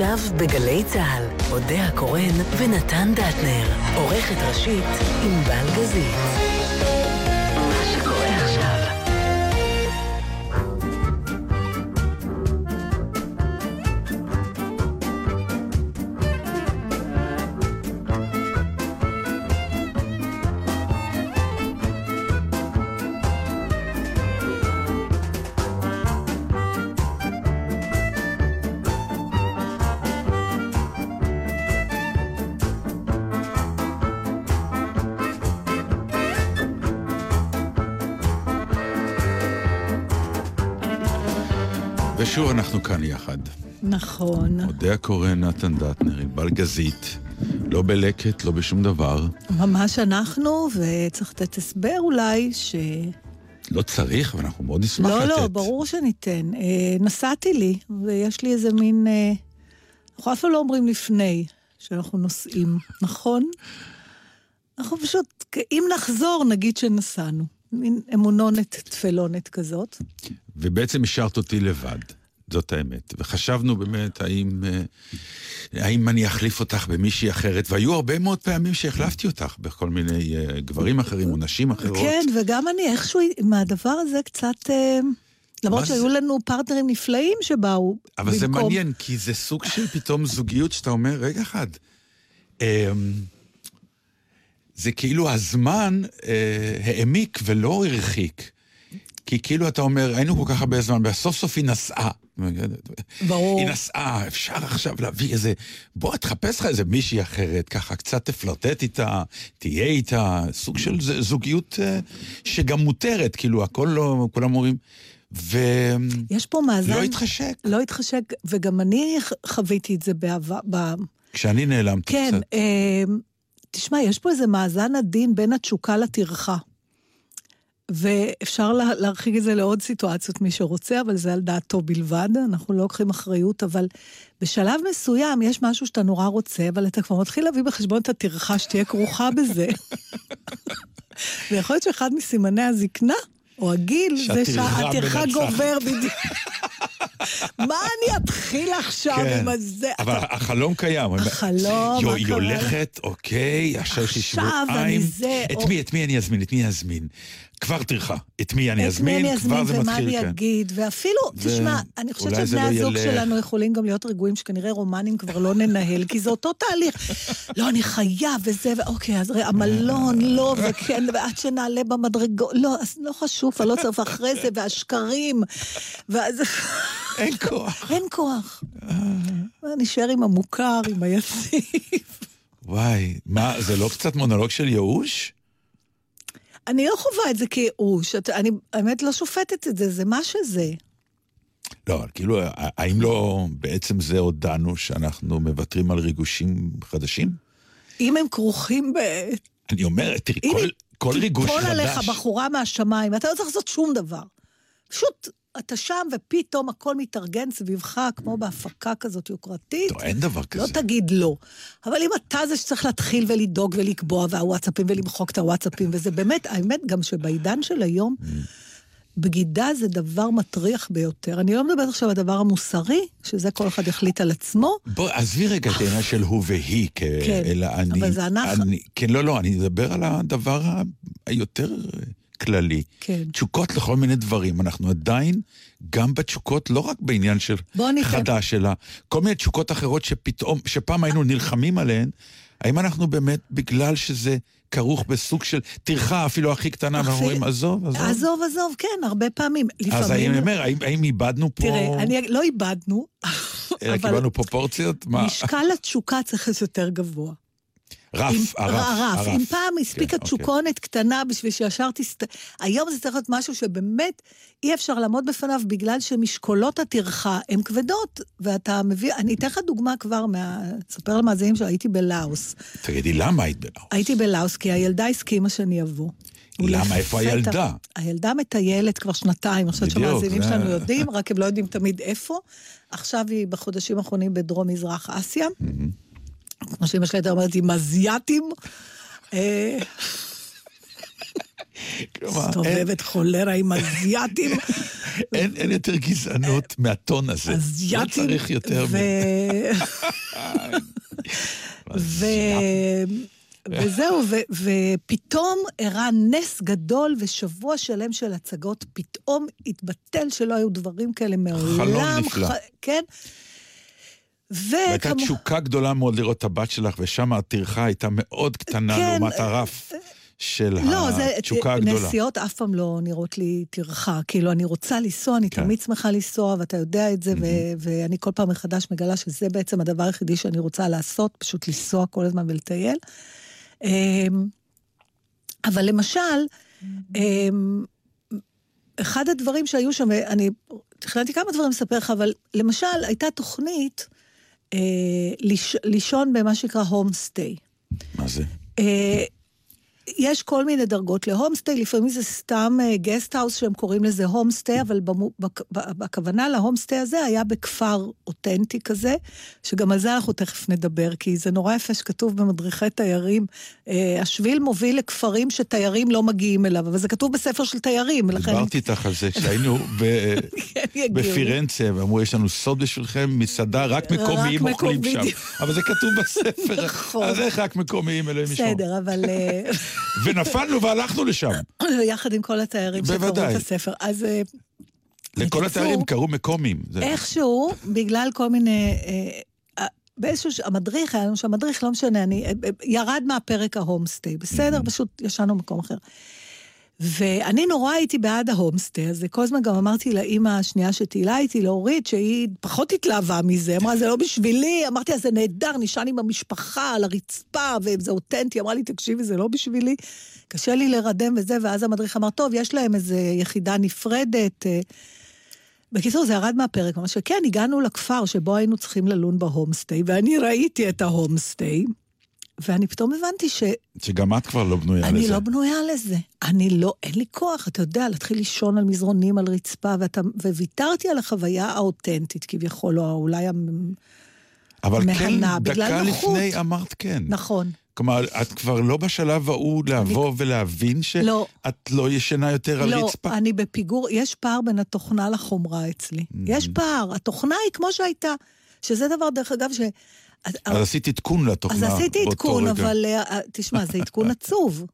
עכשיו בגלי צה"ל, אודה הקורן ונתן דטנר, עורכת ראשית ענבל גזית. ושוב אנחנו כאן יחד. נכון. אודה הקורא נתן דטנר, ענבל גזית, לא בלקט, לא בשום דבר. ממש אנחנו, וצריך לתת הסבר אולי, ש... לא צריך, אבל אנחנו מאוד נשמח לא, לתת. לא, ברור שניתן. אה, נסעתי לי, ויש לי איזה מין... אה, אנחנו אף פעם לא אומרים לפני שאנחנו נוסעים, נכון? אנחנו פשוט, אם נחזור, נגיד שנסענו. מין אמונונת תפלונת כזאת. ובעצם השארת אותי לבד, זאת האמת. וחשבנו באמת, האם, אה, האם אני אחליף אותך במישהי אחרת, והיו הרבה מאוד פעמים שהחלפתי אותך בכל מיני אה, גברים אחרים או נשים אחרות. כן, וגם אני איכשהו מהדבר הזה קצת... אה, למרות שהיו זה? לנו פרטנרים נפלאים שבאו אבל זה במקום- מעניין, כי זה סוג של פתאום זוגיות שאתה אומר, רגע אחד, אמ, זה כאילו הזמן העמיק ולא הרחיק. כי כאילו אתה אומר, היינו כל כך הרבה זמן, וסוף סוף היא נסעה. ברור. היא נסעה, אפשר עכשיו להביא איזה... בוא, תחפש לך איזה מישהי אחרת, ככה קצת תפלרטט איתה, תהיה איתה, סוג של זוגיות אה, שגם מותרת, כאילו, הכל לא... כולם אומרים... ולא יש פה מאזן... התחשק. לא התחשק, וגם אני חוויתי את זה בעבר. ב... כשאני נעלמתי כן, קצת. אה, תשמע, יש פה איזה מאזן עדין בין התשוקה לטרחה. ואפשר לה, להרחיק את זה לעוד סיטואציות, מי שרוצה, אבל זה על דעתו בלבד, אנחנו לא לוקחים אחריות, אבל בשלב מסוים יש משהו שאתה נורא רוצה, אבל אתה כבר מתחיל להביא בחשבון את הטרחה שתהיה כרוכה בזה. ויכול להיות שאחד מסימני הזקנה, או הגיל, זה שהטרחה. גובר בדיוק. מה אני אתחיל עכשיו כן. עם הזה? אבל אתה- החלום קיים. החלום, יו, היא הולכת, אוקיי, עכשיו יש לי עכשיו אני שבועיים. זה, את מי, את מי אני אזמין? את מי אני אזמין? כבר טרחה. את מי אני את מי אזמין? אני כבר אזמין זה ומה מתחיל, אני כן. אגיד, ואפילו, ו- תשמע, אני חושבת זה שבני לא הזוג. שלנו יכולים גם להיות רגועים שכנראה רומנים כבר לא ננהל, כי זה אותו תהליך. לא, אני חייב וזה, ואוקיי, אז ראה, המלון, לא, וכן, ועד שנעלה במדרגות, לא, אז לא חשוב, לא צריך, ואחרי זה, והשקרים, ואז... אין כוח. אין כוח. נשאר עם המוכר, עם היציב. וואי, מה, זה לא קצת מונולוג של ייאוש? אני לא חווה את זה כייאוש, את- אני האמת לא שופטת את זה, זה מה שזה. לא, כאילו, האם לא בעצם זה הודענו שאנחנו מוותרים על ריגושים חדשים? אם הם כרוכים ב... אני אומר, תראי, כל, כל ריגוש תיפול חדש... עליך בחורה מהשמיים, אתה לא צריך לעשות שום דבר. פשוט, אתה שם ופתאום הכל מתארגן סביבך, כמו בהפקה כזאת יוקרתית. לא, אין דבר לא כזה. תגיד לא. אבל אם אתה זה שצריך להתחיל ולדאוג ולקבוע, והוואטסאפים ולמחוק את הוואטסאפים, וזה באמת, האמת גם שבעידן של היום, Mm. בגידה זה דבר מטריח ביותר. אני לא מדברת עכשיו על הדבר המוסרי, שזה כל אחד יחליט על עצמו. בוא, עזבי רגע את העניין של הוא והיא. כן, אלא אני... אבל זה אנחנו. כן, לא, לא, אני מדבר על הדבר היותר כללי. כן. תשוקות לכל מיני דברים. אנחנו עדיין, גם בתשוקות, לא רק בעניין של חדש, אלא כל מיני תשוקות אחרות שפתאום, שפעם היינו נלחמים עליהן, האם אנחנו באמת, בגלל שזה כרוך בסוג של טרחה, אפילו הכי קטנה, אפילו- אומרים, עזוב, עזוב. עזוב, עזוב, כן, הרבה פעמים. אז לפעמים... אני אומר, האם, האם איבדנו פה... תראה, אני לא איבדנו, אלא אבל קיבלנו פרופורציות? מה? משקל התשוקה צריך להיות יותר גבוה. רף, הרף, הרף. אם פעם הספיקה כן, תשוקונת קטנה בשביל שישר תסת... היום זה צריך להיות משהו שבאמת אי אפשר לעמוד בפניו בגלל שמשקולות הטרחה הן כבדות, ואתה מביא... אני אתן לך דוגמה כבר מה... אספר למאזינים שהייתי בלאוס. תגידי, למה היית בלאוס? הייתי בלאוס כי הילדה הסכימה שאני אבוא. למה? איפה הילדה? הילדה מטיילת כבר שנתיים, בדיוק, שהמאזינים זה- שלנו יודעים, רק הם לא יודעים תמיד איפה. עכשיו היא בחודשים האחרונים בדרום-מזרח אסיה. כמו שאמא שלי הייתה אומרת, עם אזייתים. אה, מסתובבת חולרה עם אזייתים. אין, אין יותר גזענות מהטון הזה. לא יאפי... צריך יותר ו... ו... וזהו, ו... ופתאום אירע נס גדול ושבוע שלם של הצגות, פתאום התבטל שלא היו דברים כאלה מעולם. חלום נפלא. כן. והייתה וכמו... תשוקה גדולה מאוד לראות את הבת שלך, ושם הטרחה הייתה מאוד קטנה כן, לעומת הרף של לא, זה, התשוקה הגדולה. נסיעות אף פעם לא נראות לי טרחה. כאילו, אני רוצה לנסוע, אני כן. תמיד שמחה לנסוע, ואתה יודע את זה, ו- ואני כל פעם מחדש מגלה שזה בעצם הדבר היחידי שאני רוצה לעשות, פשוט לנסוע כל הזמן ולטייל. אמ, אבל למשל, אמ, אחד הדברים שהיו שם, אני תכננתי כמה דברים לספר לך, אבל למשל, הייתה תוכנית אה, לישון במה שנקרא הום סטי. מה זה? אה, יש כל מיני דרגות להומסטי, לפעמים זה סתם גסט האוס שהם קוראים לזה הומסטי, אבל במו, בק, בכוונה להומסטי הזה היה בכפר אותנטי כזה, שגם על זה אנחנו תכף נדבר, כי זה נורא יפה שכתוב במדריכי תיירים, אה, השביל מוביל לכפרים שתיירים לא מגיעים אליו, אבל זה כתוב בספר של תיירים, לכן... דיברתי איתך על זה כשהיינו ב- כן. בפירנצה, ואמרו, יש לנו סוד בשבילכם, מסעדה, רק מקומיים אוכלים שם. אבל זה כתוב בספר, נכון. אז איך רק מקומיים אלוהים ישמור. בסדר, אבל... ונפלנו והלכנו לשם. יחד עם כל התיירים שקראו. את הספר. אז אה, לכל התיירים קראו מקומיים. זה- איכשהו, בגלל כל מיני... אה, אה, באיזשהו, המדריך, היה לנו שם מדריך, לא משנה, אני, ירד מהפרק ההומסטי, בסדר? פשוט ישנו במקום אחר. ואני נורא הייתי בעד ההומסטי הזה, כל הזמן גם אמרתי לאימא השנייה שטיילה איתי, לאורית, שהיא פחות התלהבה מזה, אמרה, זה לא בשבילי, אמרתי, אז זה נהדר, נשען עם המשפחה על הרצפה, וזה אותנטי, אמרה לי, תקשיבי, זה לא בשבילי, קשה לי לרדם וזה, ואז המדריך אמר, טוב, יש להם איזו יחידה נפרדת. אה, בקיצור, זה ירד מהפרק, ממש שכן, הגענו לכפר שבו היינו צריכים ללון בהומסטי, ואני ראיתי את ההומסטי, ואני פתאום הבנתי שאני שגם את כבר לא בנויה לזה. לא בנויה לזה. אני לא, אין לי כוח, אתה יודע, להתחיל לישון על מזרונים, על רצפה, ואתה, וויתרתי על החוויה האותנטית כביכול, או אולי המ... אבל כן, דקה נוחות. לפני אמרת כן. נכון. כלומר, את כבר לא בשלב ההוא לבוא ולהבין שאת לא. לא ישנה יותר על לא, רצפה. אני בפיגור, יש פער בין התוכנה לחומרה אצלי. Mm. יש פער, התוכנה היא כמו שהייתה. שזה דבר, דרך אגב, ש... אז עשית עדכון לתוכנה אז עשיתי עדכון, רגע. אבל אה, תשמע, זה עדכון עצוב.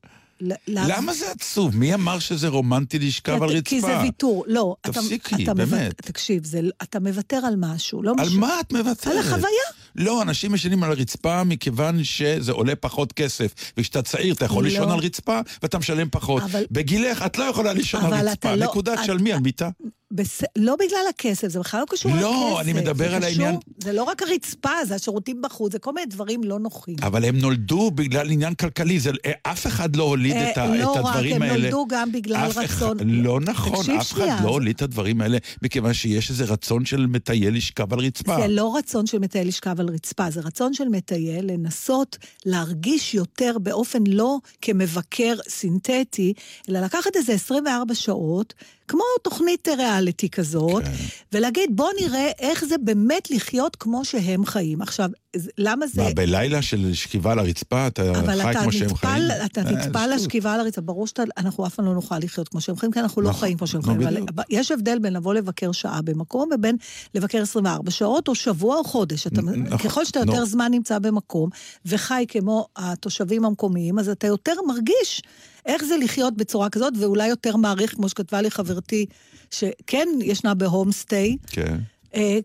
למה זה עצוב? מי אמר שזה רומנטי לשכב על רצפה? כי זה ויתור. לא, תפסיקי, באמת. תקשיב, אתה מוותר על משהו, לא על. מה את מוותרת? על החוויה. לא, אנשים ישנים על הרצפה מכיוון שזה עולה פחות כסף. וכשאתה צעיר אתה יכול לא. לישון על רצפה ואתה משלם פחות. בגילך את לא יכולה לישון על רצפה. לא- נקודה, תשלמי על מיטה. בס... לא בגלל הכסף, זה בכלל לא קשור לא, לכסף. אני מדבר זה על קשור- העניין- זה לא רק הרצפה, זה השירותים בחוץ, זה כל מיני דברים לא נוחים. אבל הם נולדו בגלל עניין כלכלי. זה, אף אחד לא הוליד את, ה, אה, לא את רק, הדברים הם האלה. נולדו גם בגלל אף אחד- רצון. לא נכון, אף אחד שנייה, לא זה- הוליד את הדברים האלה, מכיוון שיש איזה רצון של מטייל לשכב על רצפה. זה לא רצון של מטייל לשכב על רצפה, זה רצון של מטייל לנסות להרגיש יותר באופן לא כמבקר סינתטי, אלא לקחת איזה 24 שעות, כמו תוכנית ריאליטי כזאת, כן. ולהגיד, בוא נראה איך זה באמת לחיות כמו שהם חיים. עכשיו, למה זה... מה, בלילה של שכיבה על הרצפה אתה אבל חי אתה כמו שהם חיים? אתה אה, נטפל. לשכיבה על הרצפה, ברור שאנחנו אף פעם לא נוכל לחיות כמו שהם חיים, כי אנחנו לא נכון, חיים כמו שהם נו, חיים. אבל. יש הבדל בין לבוא לבקר שעה במקום ובין לבקר 24 שעות או שבוע או חודש. אתה, נכון, ככל שאתה. יותר זמן נמצא במקום וחי כמו התושבים המקומיים, אז אתה יותר מרגיש איך זה לחיות בצורה כזאת, ואולי יותר מעריך, כמו שכתבה לי חברתי, שכן ישנה בהום-סטי, כן. אה,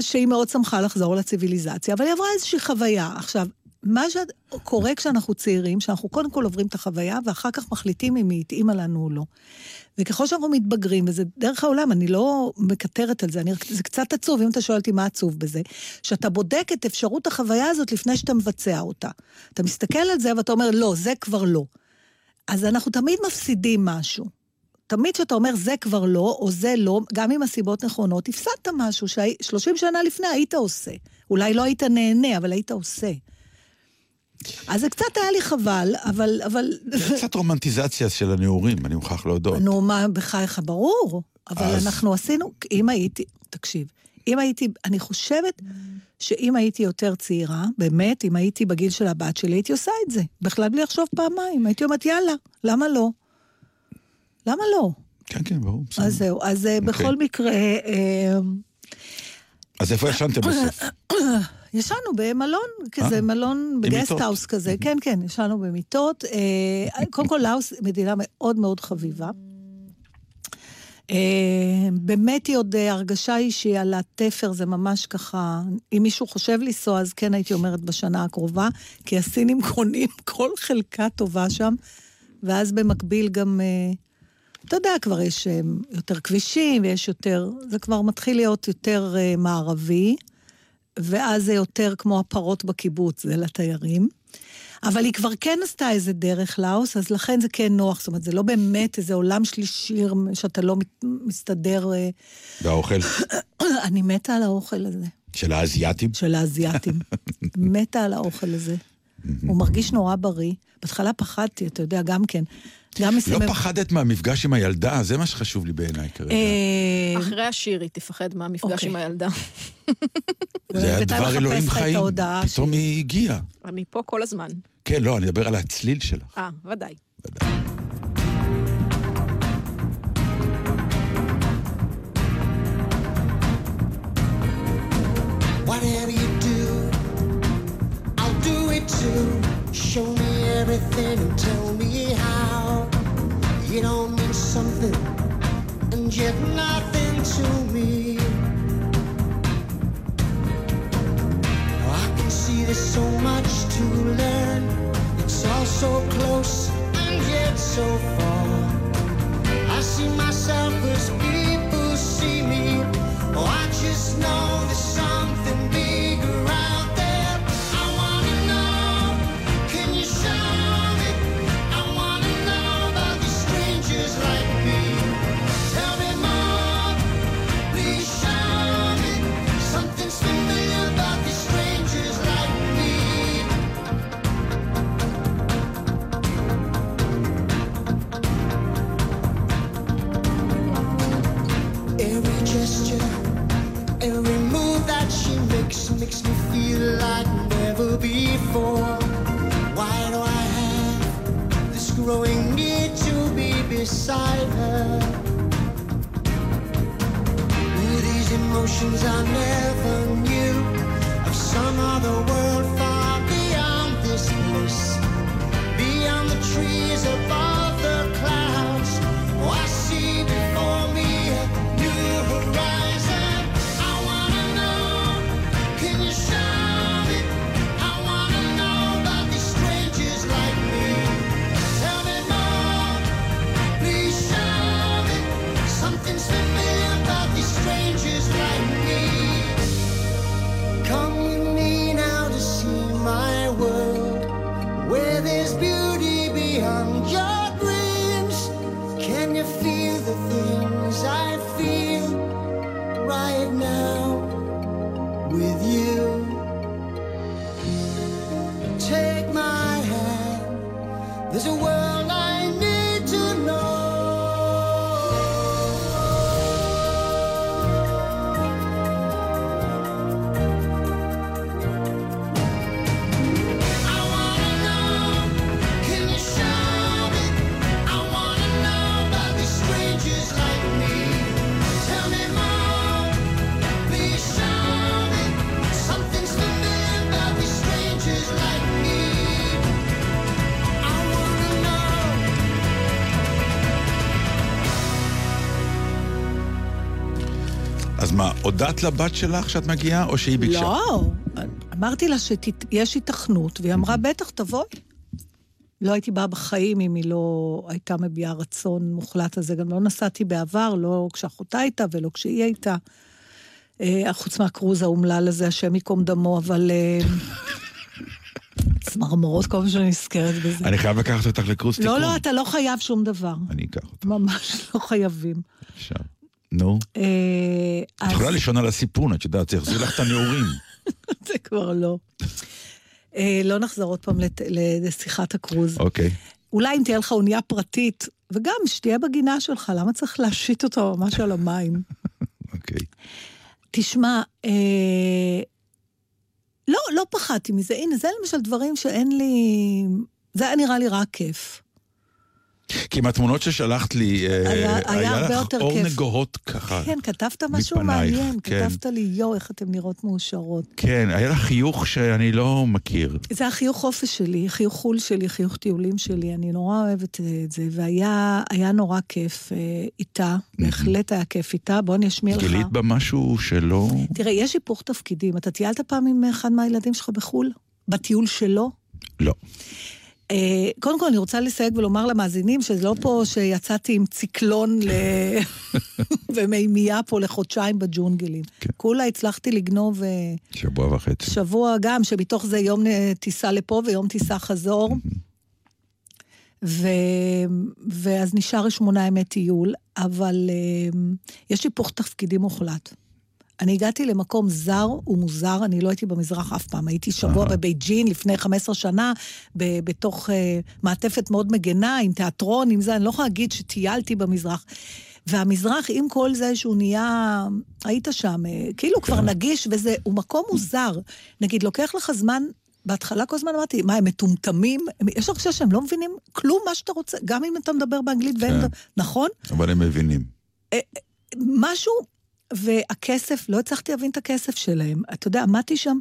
שהיא מאוד שמחה לחזור לציוויליזציה, אבל היא עברה איזושהי חוויה. עכשיו, מה שקורה כשאנחנו צעירים, שאנחנו קודם כל עוברים את החוויה, ואחר כך מחליטים אם היא התאימה לנו או לא. וככל שאנחנו מתבגרים, וזה דרך העולם, אני לא מקטרת על זה, אני, זה קצת עצוב, אם אתה שואל אותי מה עצוב בזה, שאתה בודק את אפשרות החוויה הזאת לפני שאתה מבצע אותה. אתה מסתכל על זה ואתה אומר, לא, זה כבר לא. אז אנחנו תמיד מפסידים משהו. תמיד כשאתה אומר זה כבר לא, או זה לא, גם אם הסיבות נכונות, הפסדת משהו ש-30 שנה לפני היית עושה. אולי לא היית נהנה, אבל היית עושה. אז זה קצת היה לי חבל, אבל... אבל... זה קצת רומנטיזציה של הנעורים, אני מוכרח להודות. נו, מה, בחייך, ברור. אבל אז- אנחנו עשינו, אם הייתי, תקשיב, אם הייתי, אני חושבת שאם הייתי יותר צעירה, באמת, אם הייתי בגיל של הבת שלי, הייתי עושה את זה. בכלל בלי לחשוב פעמיים. הייתי אומרת, יאללה, למה לא? למה לא? כן, כן, ברור. בסדר. אז זהו, אז אה, בכל מקרה, אה, אז איפה ישנתם בסוף? ישנו במלון, כזה אה, מלון, בגסט מיטות. האוס כזה, כן, כן, ישנו במיטות. אה, קודם כל, לאוס מדינה מאוד מאוד חביבה. אה, באמת היא עוד, אה, הרגשה היא שהיא על התפר, זה ממש ככה, אם מישהו חושב לנסוע, אז כן הייתי אומרת בשנה הקרובה, כי הסינים קונים כל חלקה טובה שם, ואז במקביל גם, אה, אתה יודע, כבר יש אה, יותר כבישים, ויש יותר, זה כבר מתחיל להיות יותר אה, מערבי. ואז זה יותר כמו הפרות בקיבוץ, זה לתיירים. אבל היא כבר כן עשתה איזה דרך לאוס, אז לכן זה כן נוח. זאת אומרת, זה לא באמת איזה עולם שלישי שאתה לא מסתדר... אה, והאוכל אני מתה על האוכל הזה, של האזייתים? של האזייתים. מתה על האוכל הזה. הוא מרגיש נורא בריא. בהתחלה פחדתי, אתה יודע, גם כן. גם לא מסמם... פחדת מהמפגש עם הילדה? זה מה שחשוב לי בעיניי כרגע. אה, אחרי השיר היא תפחד מהמפגש אוקיי. עם הילדה. זה היה דבר אלוהים חיים. פתאום היא הגיעה. אני פה כל הזמן. כן, לא, אני מדבר על הצליל שלך. אה, ודאי. Whatever you do, I'll do it too. Show me everything and tell. You don't mean something, and yet nothing to me. Oh, I can see there's so much to learn. It's all so close and yet so far. I see myself as people see me. Oh, I just know there's something bigger makes me feel like never before. Why do I have this growing need to be beside her? Ooh, these emotions I never knew of some other world הודעת לבת שלך שאת מגיעה, או שהיא ביקשה? לא, אמרתי לה שיש היתכנות, והיא אמרה, בטח, תבואי. לא הייתי באה בחיים אם היא לא הייתה מביעה רצון מוחלט על זה. גם לא נסעתי בעבר, לא כשאחותה הייתה ולא כשהיא הייתה. אה, חוץ מהקרוז האומלל הזה, השם ייקום דמו, אבל... אה, צמרמורות כל פעם שאני נזכרת בזה. אני חייב לקחת אותך לקורס תיקון. לא, לא, אתה לא חייב שום דבר. אני אקח אותך ממש לא חייבים. עכשיו. נו. אה, את יכולה לישון על הסיפון, את יודעת, זה יחזיר לך את הנעורים. זה כבר לא. אה, לא נחזור עוד פעם לשיחת הקרוז. אוקיי. אולי אם תהיה לך אונייה פרטית, וגם שתהיה בגינה שלך, למה צריך להשית אותה ממש על המים? אוקיי. תשמע, אה, לא, לא פחדתי מזה. הנה, זה למשל דברים שאין לי... זה היה נראה לי רק כיף. כי מהתמונות ששלחת לי, אה, היה- היה הרבה לך אור כיף. נגוהות ככה. כן, כתבת משהו מפנייך, מעניין, כן. כתבת לי, יואו, איך אתן נראות מאושרות. כן, היה לך חיוך שאני לא מכיר. זה החיוך חופש שלי, חיוך חו"ל שלי, חיוך טיולים שלי, אני נורא אוהבת את זה, והיה היה נורא כיף אה, איתה, בהחלט היה כיף איתה, בוא אני אשמיע לך. גילית בה משהו שלא... תראה, יש היפוך תפקידים. אתה טיילת פעם עם אחד מהילדים שלך בחו"ל? בטיול שלו? לא. אה, קודם כל, אני רוצה לסייג ולומר למאזינים שזה לא פה שיצאתי עם ציקלון ל... ומימייה פה לחודשיים בג'ונגלים. כן. כולה הצלחתי לגנוב אה, שבוע וחצי. שבוע גם, שמתוך זה יום אה, טיסה לפה ויום טיסה חזור. ו... ואז נשאר שמונה ימי טיול, אבל יש היפוך תפקידים מוחלט. אני הגעתי למקום זר ומוזר, אני לא הייתי במזרח אף פעם. הייתי שבוע אהה. בבייג'ין לפני 15 שנה, ב- בתוך אה, מעטפת מאוד מגנה, עם תיאטרון, עם זה, אני לא יכולה להגיד שטיילתי במזרח. והמזרח, עם כל זה שהוא נהיה, היית שם, אה, כאילו כבר נגיש, וזה, הוא מקום מוזר. נגיד, לוקח לך זמן, בהתחלה כל הזמן אמרתי, מה, הם מטומטמים? יש הרגשה שהם לא מבינים כלום מה שאתה רוצה, גם אם אתה מדבר באנגלית והם... כן. נכון? אבל הם מבינים. משהו, והכסף, לא הצלחתי להבין את הכסף שלהם. אתה יודע, עמדתי שם,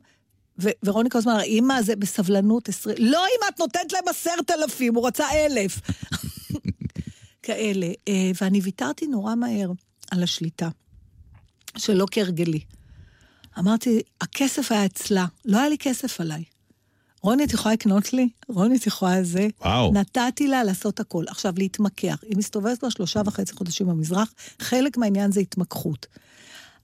ו- ורוני כל הזמן אמרה, אמא, זה בסבלנות עשרים... לא, אמא, את נותנת להם עשרת אלפים, הוא רצה אלף. כאלה. אה, ואני ויתרתי נורא מהר על השליטה, שלא כהרגלי. אמרתי, הכסף היה אצלה, לא היה לי כסף עליי. רוני, את יכולה לקנות לי? רוני, את יכולה זה? וואו. נתתי לה לעשות הכל. עכשיו, להתמקח. היא מסתובבת כבר שלושה וחצי חודשים במזרח, חלק מהעניין זה התמקחות.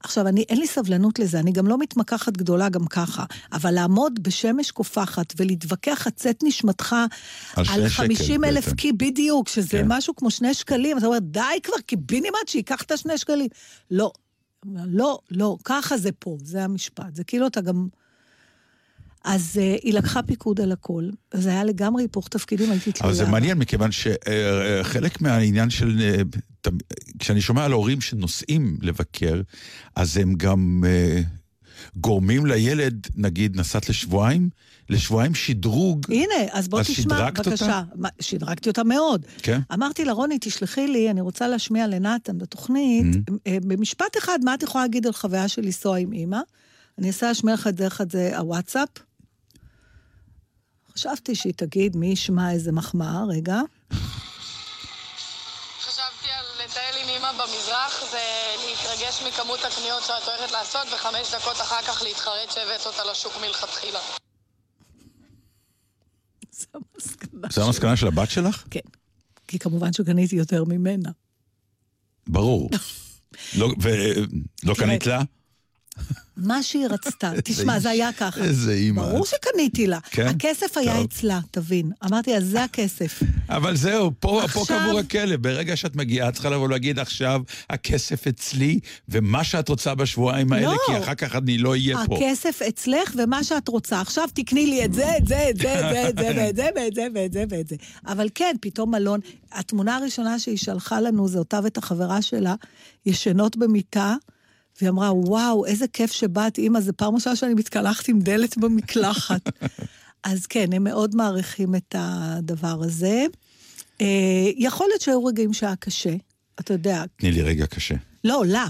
עכשיו, אני, אין לי סבלנות לזה, אני גם לא מתמקחת גדולה גם ככה, אבל לעמוד בשמש קופחת ולהתווכח הצאת נשמתך על על שקל 50 אלף בעצם. קי, בדיוק, שזה כן. משהו כמו שני שקלים, אתה אומר, די כבר, קיבינימט, שייקח את השני שקלים. לא, לא, לא, ככה זה פה, זה המשפט. זה כאילו אתה גם... אז uh, היא לקחה פיקוד על הכל, זה היה לגמרי היפוך תפקידים, הייתי תלויה. אבל זה מעניין, מכיוון שחלק מהעניין של... אה, תמ- כשאני שומע על הורים שנוסעים לבקר, אז הם גם אה, גורמים לילד, נגיד, נסעת לשבועיים, לשבועיים שדרוג. הנה, אז בוא אז תשמע, אותה? בבקשה. שדרגתי אותה מאוד. כן? אמרתי לה, רוני, תשלחי לי, אני רוצה להשמיע לנתן בתוכנית, Mm-hmm. אה, במשפט אחד, מה את יכולה להגיד על חוויה של לנסוע עם אימא? אני אנסה להשמיע לך את דרך הוואטסאפ. חשבתי שהיא תגיד, מי ישמע איזה מחמאה, רגע. חשבתי על לטייל עם אמא במזרח ולהתרגש מכמות הקניות שאת הולכת לעשות וחמש דקות אחר כך להתחרט שהבאת אותה לשוק מלכתחילה. זו המסקנה. זו המסקנה של הבת שלך? כן. כי כמובן שקניתי יותר ממנה. ברור. לא- ולא קנית לה? מה שהיא רצתה. תשמע, זה היה ככה. איזה אימא. ברור שקניתי לה. כן? הכסף היה טוב. אצלה, תבין. אמרתי, אז זה הכסף. אבל זהו, פה, פה עכשיו- קבור הכלב. ברגע שאת מגיעה, את צריכה לבוא ולהגיד, עכשיו הכסף אצלי, ומה שאת רוצה בשבועיים האלה, לא. כי אחר כך אני לא אהיה פה. הכסף אצלך ומה שאת רוצה. עכשיו תקני לי את זה, את זה, את זה, את זה, את זה, ואת זה, ואת זה, ואת זה, ואת זה. אבל כן, פתאום מלון. התמונה הראשונה שהיא שלחה לנו, זה אותה ואת החברה שלה, ישנות במיטה, והיא אמרה, וואו, איזה כיף שבאת, אימא, זו פעם ראשונה שאני מתקלחת עם דלת במקלחת. אז כן, הם מאוד מעריכים את הדבר הזה. אה, יכול להיות שהיו רגעים שהיה קשה, אתה יודע. תני לי רגע קשה. לא, לה.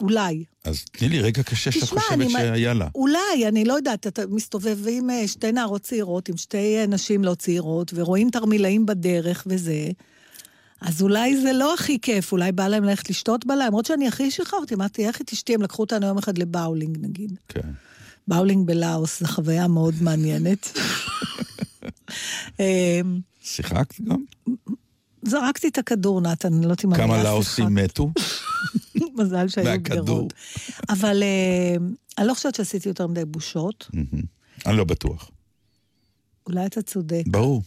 אולי. אז תני לי רגע קשה שאת תשמע, חושבת אני- שהיה לה. אולי, אני לא יודעת, אתה מסתובב עם אה, שתי נערות צעירות, עם שתי אה, נשים לא צעירות, ורואים תרמילאים בדרך וזה, אז אולי זה לא הכי כיף, אולי בא להם ללכת לשתות בלילה, למרות שאני הכי שחררתי, אמרתי, איך את אשתי, הם לקחו אותנו יום אחד לבאולינג נגיד. כן. באולינג בלאוס, זו חוויה מאוד מעניינת. אה, שיחקת גם? זרקתי את הכדור, נתן, אני לא אם כמה לאוסים. מתו? מזל שהיו. גדרות. אבל אה, אני לא חושבת שעשיתי יותר מדי בושות. אני לא בטוח. אולי אתה צודק. ברור.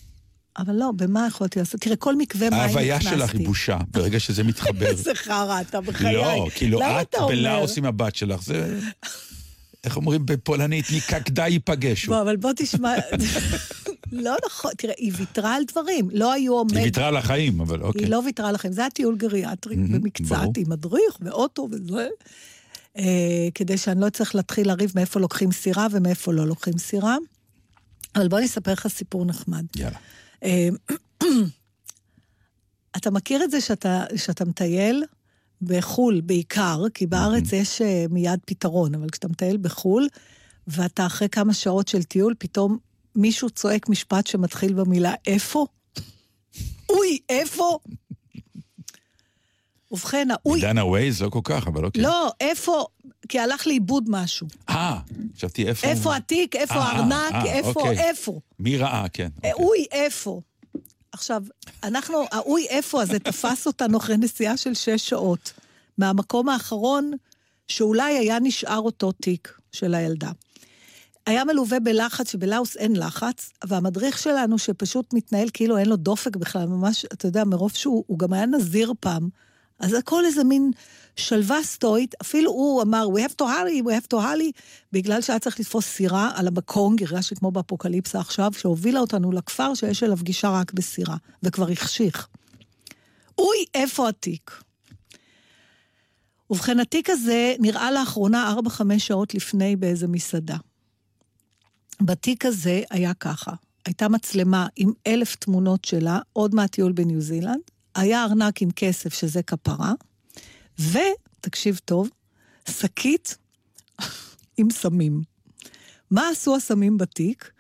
אבל לא, במה יכולתי לעשות? תראה, כל מקווה מים נכנסתי. ההוויה שלך היא בושה, ברגע שזה מתחבר. איזה חרא אתה בחיי. לא, כאילו את? בלאוס עם הבת שלך, זה... איך אומרים בפולנית? ניקקדה ייפגשו. בוא, אבל בוא תשמע... לא נכון, תראה, היא ויתרה על דברים, לא היו עומד... היא ויתרה על החיים, אבל אוקיי. היא לא ויתרה לכם, זה היה טיול גריאטרי במקצת. עם מדריך ואוטו וזה, אה, כדי שאני לא אצטרך להתחיל לריב מאיפה לוקחים סירה ומאיפה לא לוקחים סירה. אבל בוא אני אספר לך סיפור נחמד. יאללה. אה, אתה מכיר את זה שאתה, שאתה מטייל בחו"ל בעיקר, כי בארץ יש אה, מיד פתרון, אבל כשאתה מטייל בחו"ל, ואתה אחרי כמה שעות של טיול, פתאום מישהו צועק משפט שמתחיל במילה איפה? אוי, איפה? ובכן, האוי, דנה ווייז לא כל כך, אבל אוקיי. לא, איפה, כי הלך לאיבוד משהו. אה, חשבתי איפה... איפה התיק, איפה אה, הארנק, אה, איפה, אוקיי. איפה. מי ראה, כן. אה, אוקיי. אוי, איפה? עכשיו, אנחנו, האוי איפה הזה תפס אותנו אחרי נסיעה של שש שעות, מהמקום האחרון שאולי היה נשאר אותו תיק של הילדה. היה מלווה בלחץ, שבלאוס אין לחץ, והמדריך שלנו שפשוט מתנהל כאילו אין לו דופק בכלל, ממש, אתה יודע, מרוב שהוא הוא גם היה נזיר פעם, אז הכל איזה מין שלווה סטואית, אפילו הוא אמר, we have to hurry, we have to hurry, בגלל שהיה צריך לתפוס סירה על המקום, הרגשתי כמו באפוקליפסה עכשיו, שהובילה אותנו לכפר שיש אליו גישה רק בסירה, וכבר החשיך. אוי, איפה התיק? ובכן, התיק הזה נראה לאחרונה 4-5 שעות לפני באיזה מסעדה. בתיק הזה היה ככה, הייתה מצלמה עם אלף תמונות שלה, עוד מהטיול בניו זילנד, היה ארנק עם כסף, שזה כפרה, ותקשיב טוב, שקית עם סמים. מה עשו הסמים בתיק?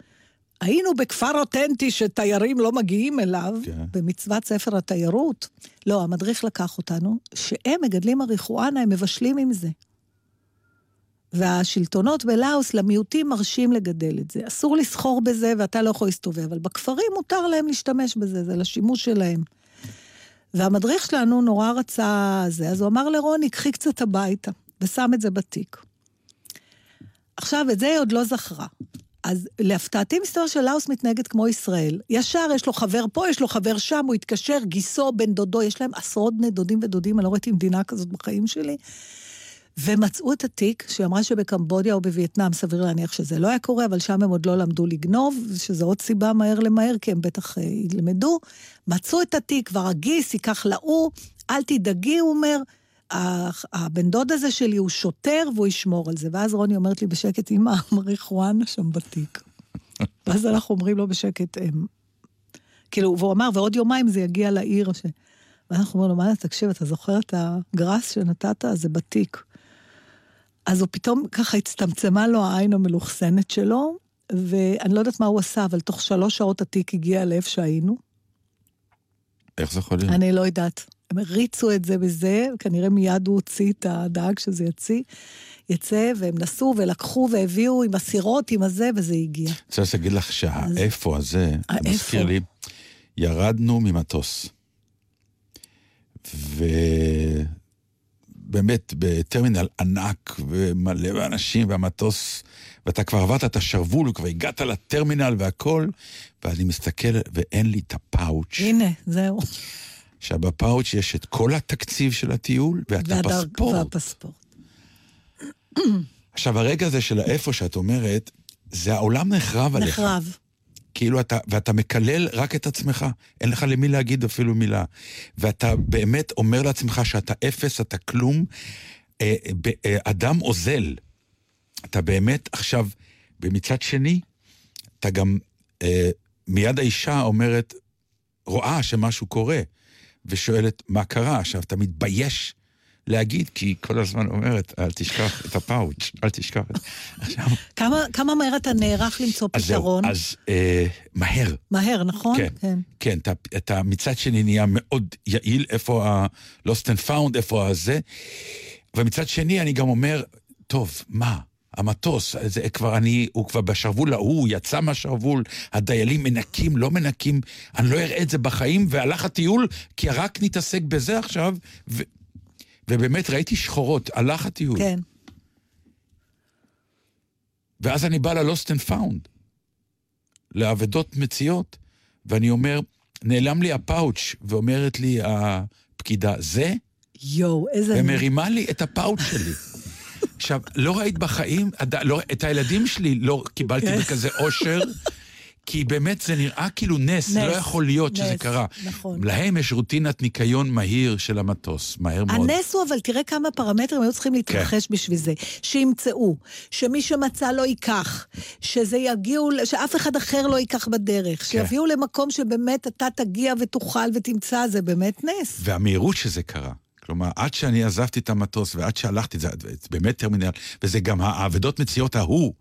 היינו בכפר אותנטי שתיירים לא מגיעים אליו, כן. במצוות ספר התיירות. לא, המדריך לקח אותנו, שהם מגדלים מריחואנה, הם מבשלים עם זה. והשלטונות בלאוס למיעוטים מרשים לגדל את זה. אסור לסחור בזה ואתה לא יכול להסתובב, אבל בכפרים מותר להם להשתמש בזה, זה לשימוש שלהם. והמדריך שלנו נורא רצה זה, אז הוא אמר לרוני, קחי קצת הביתה, ושם את זה בתיק. עכשיו, את זה היא עוד לא זכרה. אז להפתעתי, מסתבר שלאוס מתנהגת כמו ישראל. ישר יש לו חבר פה, יש לו חבר שם, הוא התקשר, גיסו, בן דודו, יש להם עשרות בני דודים ודודים, אני לא ראיתי מדינה כזאת בחיים שלי. ומצאו את התיק, שהיא אמרה שבקמבודיה או בווייטנאם, סביר להניח שזה לא היה קורה, אבל שם הם עוד לא למדו לגנוב, שזו עוד סיבה מהר למהר, כי הם בטח אה, ילמדו. מצאו את התיק, כבר הגיס ייקח להוא, אל תדאגי, הוא אומר, הבן דוד הזה שלי הוא שוטר והוא ישמור על זה. ואז רוני אומרת לי בשקט, אמא, מריחואנה שם בתיק. ואז אנחנו אומרים לו בשקט, "אמ, כאילו, והוא אמר, ועוד יומיים זה יגיע לעיר. ש... ואנחנו אומרים לו, מה, תקשיב, אתה זוכר את הגרס שנתת? זה בתיק. אז הוא פתאום ככה הצטמצמה לו העין המלוכסנת שלו, ואני לא יודעת מה הוא עשה, אבל תוך שלוש שעות התיק הגיע לאיפה שהיינו. איך זה יכול להיות? אני לא יודעת. הם הריצו את זה בזה, כנראה מיד הוא הוציא את הדאג שזה יציא, יצא, והם נסעו ולקחו והביאו עם הסירות, עם הזה, וזה הגיע. אני רוצה להגיד לך שהאיפה הזה, זה. מזכיר לי, ירדנו ממטוס. ובאמת, בטרמינל ענק ומלא באנשים, והמטוס, ואתה כבר עברת את השרוול, וכבר הגעת לטרמינל והכל, ואני מסתכל, ואין לי את הפאוץ'. הנה, זהו. עכשיו, בפאוץ' יש את כל התקציב של הטיול, ואת והדר- הפספורט. והפספורט. עכשיו, הרגע הזה של האיפה שאת אומרת, זה העולם נחרב עליך. נחרב. כאילו אתה, ואתה מקלל רק את עצמך, אין לך למי להגיד אפילו מילה. ואתה באמת אומר לעצמך שאתה אפס, אתה כלום, אה, אה, אדם אוזל. אתה באמת עכשיו, ומצד שני, אתה גם, אה, מיד האישה אומרת, רואה שמשהו קורה, ושואלת מה קרה. עכשיו, אתה מתבייש להגיד, כי היא כל הזמן אומרת, אל תשכח את הפאוץ', אל תשכח את... עכשיו, כמה, כמה מהר אתה נערך למצוא אז זהו, פתרון? אז אה, מהר. מהר, נכון? כן, כן. כן, אתה, אתה מצד שני נהיה מאוד יעיל, איפה ה-Lost and Found, איפה הזה, ומצד שני אני גם אומר, טוב, מה? המטוס, זה כבר אני, הוא כבר בשרוול ההוא, הוא יצא מהשרוול, הדיילים מנקים, לא מנקים, אני לא אראה את זה בחיים, והלך הטיול, כי רק נתעסק בזה עכשיו, ו, ובאמת ראיתי שחורות, הלך הטיול. כן. ואז אני בא ל-Lost and Found, לאבדות מציאות, ואני אומר, נעלם לי הפאוץ', ואומרת לי הפקידה, זה? יואו, איזה... ומרימה לי את הפאוץ' שלי. עכשיו, לא ראית בחיים, לא, את הילדים שלי לא קיבלתי כן. בכזה אושר, כי באמת זה נראה כאילו נס, זה נס, לא יכול להיות שזה נס, קרה. נכון. להם יש רוטינת ניקיון מהיר של המטוס, מהר מאוד. הנס הוא, אבל תראה כמה פרמטרים היו צריכים להתרחש בשביל זה. שימצאו, שמי שמצא לא ייקח, שזה יגיעו, שאף אחד אחר לא ייקח בדרך, שיביאו למקום שבאמת אתה תגיע ותוכל ותמצא, זה באמת נס. והמהירות שזה קרה. כלומר, עד שאני עזבתי את המטוס ועד שהלכתי, זה באמת טרמינל, וזה גם האבדות מציאות ההוא.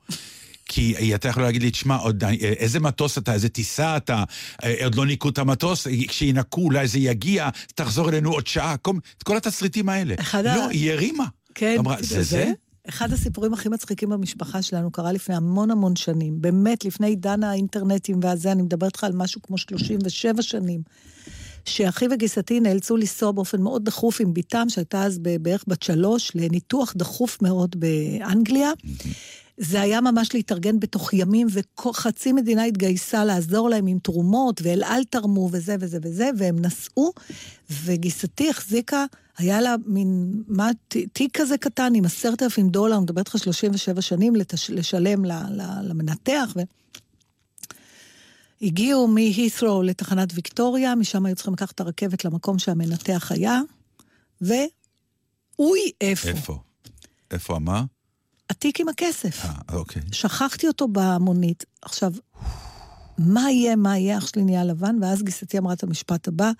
כי אתה יכול להגיד לי, תשמע, עוד, איזה מטוס אתה, איזה טיסה אתה, אה, עוד לא ניקו את המטוס, כשינקו אולי זה יגיע, תחזור אלינו עוד שעה, כל, את כל התסריטים האלה. אחד לא, היא הרימה. כן, אמרה, זה זה? אחד הסיפורים הכי מצחיקים במשפחה שלנו קרה לפני המון המון שנים. באמת, לפני עידן האינטרנטים והזה, אני מדברת איתך על משהו כמו 37 שנים. שאחי וגיסתי נאלצו לנסוע באופן מאוד דחוף עם בתם, שהייתה אז בערך בת שלוש, לניתוח דחוף מאוד באנגליה. זה היה ממש להתארגן בתוך ימים, וחצי מדינה התגייסה לעזור להם עם תרומות, ואל על תרמו וזה וזה וזה, והם נסעו, וגיסתי החזיקה, היה לה מין, מה, תיק כזה קטן עם עשרת אלפים דולר, אני מדברת איתך 37 שנים, לתש, לשלם ל, ל, למנתח, ו... הגיעו מהית'רו לתחנת ויקטוריה, משם היו צריכים לקחת את הרכבת למקום שהמנתח היה, ואוי, איפה? איפה? איפה מה? התיק עם הכסף. אה, אוקיי. שכחתי אותו במונית. עכשיו, מה יהיה, מה יהיה, אח שלי נהיה לבן, ואז גיסתי אמרה את המשפט הבא,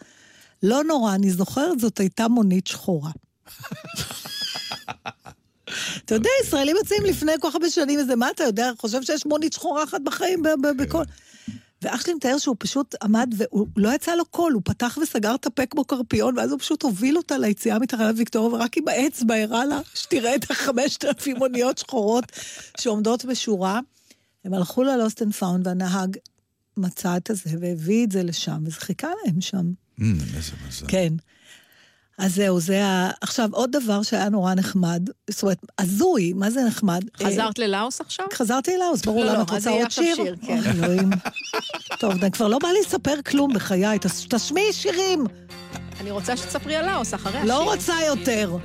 לא נורא, אני זוכרת, זאת הייתה מונית שחורה. אתה יודע, ישראלים יוצאים לפני כל כך הרבה שנים, איזה מה אתה יודע, חושב שיש מונית שחורה אחת בחיים בכל... ואח שלי מתאר שהוא פשוט עמד והוא לא יצא לו קול, הוא פתח וסגר את הפה כמו קרפיון, ואז הוא פשוט הוביל אותה ליציאה מתחנת ויקטוריה, ורק עם האצבע הראה לה שתראה את החמשת אלפים אוניות שחורות שעומדות בשורה. הם הלכו ל lost and found, והנהג מצא את הזה והביא את זה לשם, וזה חיכה להם שם. אמ, איזה מזל. כן. אז זהו, זה ה... עכשיו, עוד דבר שהיה נורא נחמד, זאת אומרת, הזוי, מה זה נחמד? חזרת ללאוס עכשיו? חזרתי אז ברור לא, למה לא, את אז רוצה יהיה עוד עכשיו שיר? שיר, כן. אוי, אלוהים. טוב, כבר לא בא לי לספר כלום בחיי, תש- תשמיעי שירים. אני רוצה שתספרי על לאוס אחרי השיר. לא רוצה יותר.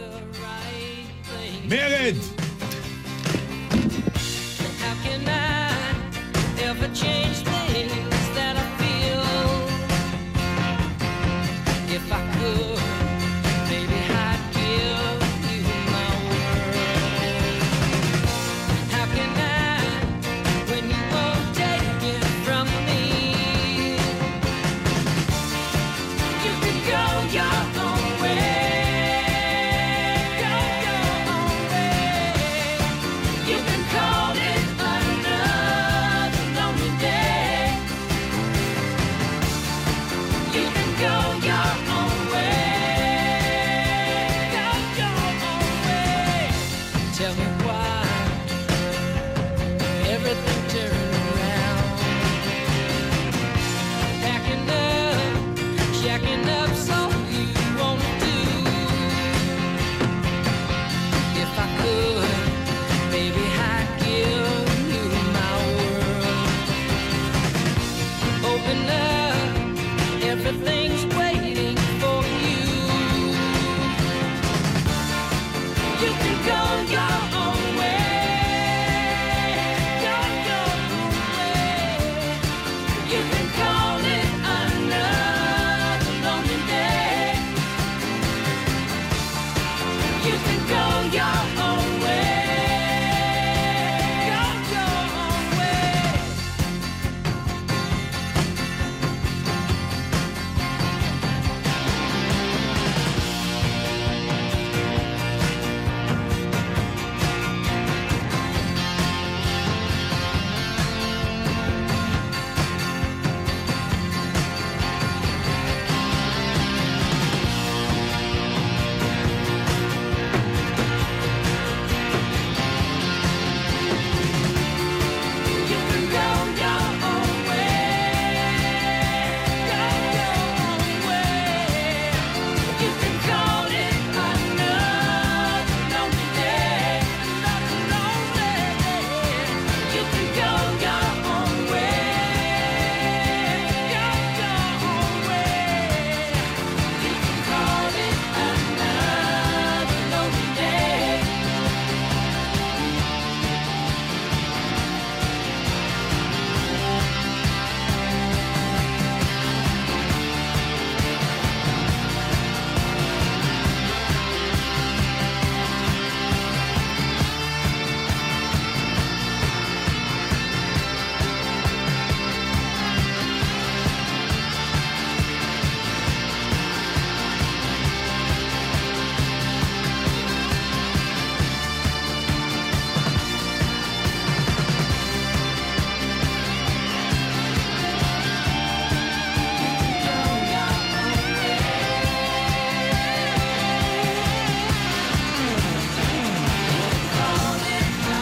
מרד!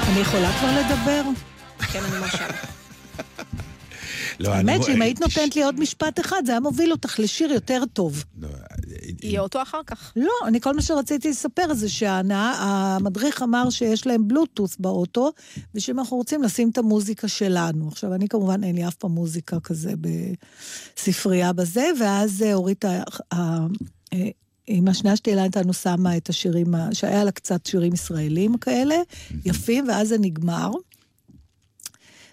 אני יכולה כבר לדבר? כן, אני מרשה לך. לא, האמת שאם היית נותנת לי עוד משפט אחד, זה היה מוביל אותך לשיר יותר טוב. לא, יהיה אותו אחר כך. לא, אני כל מה שרציתי לספר זה שהמדריך אמר שיש להם בלוטוס באוטו, ושאם אנחנו רוצים לשים את המוזיקה שלנו. עכשיו, אני כמובן, אין לי אף פעם מוזיקה כזה בספרייה בזה, ואז אה, אורית, אה, עם השנייה שלי אותנו שמה את השירים, שהיה לה קצת שירים ישראלים כאלה, יפים, ואז זה נגמר.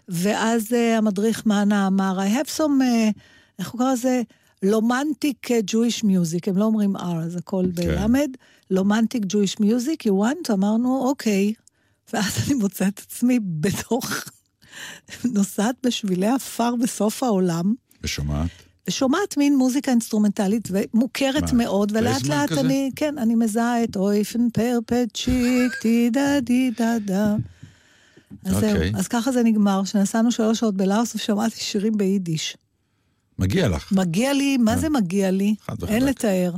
ואז uh, המדריך מאנה אמר, I have some, uh, איך הוא קרא לזה? lomantic Jewish music, הם לא אומרים R, אז הכל בלמד. lomantic Jewish music, you want? אמרנו, אוקיי. ואז אני מוצאת את עצמי בתוך, נוסעת בשבילי עפר בסוף העולם. ושומעת? ושומעת מין מוזיקה אינסטרומנטלית ומוכרת מה, מאוד, ולאט לאט כזה? אני, כן, אני מזהה את אויפן פריפצ'יק, די דה די דה דה. אז זהו, אוקיי. אז ככה זה נגמר, שנסענו שלוש שעות בלאוס ושמעתי שירים ביידיש. מגיע לך. מגיע לי, מה זה מגיע לי? אין לתאר.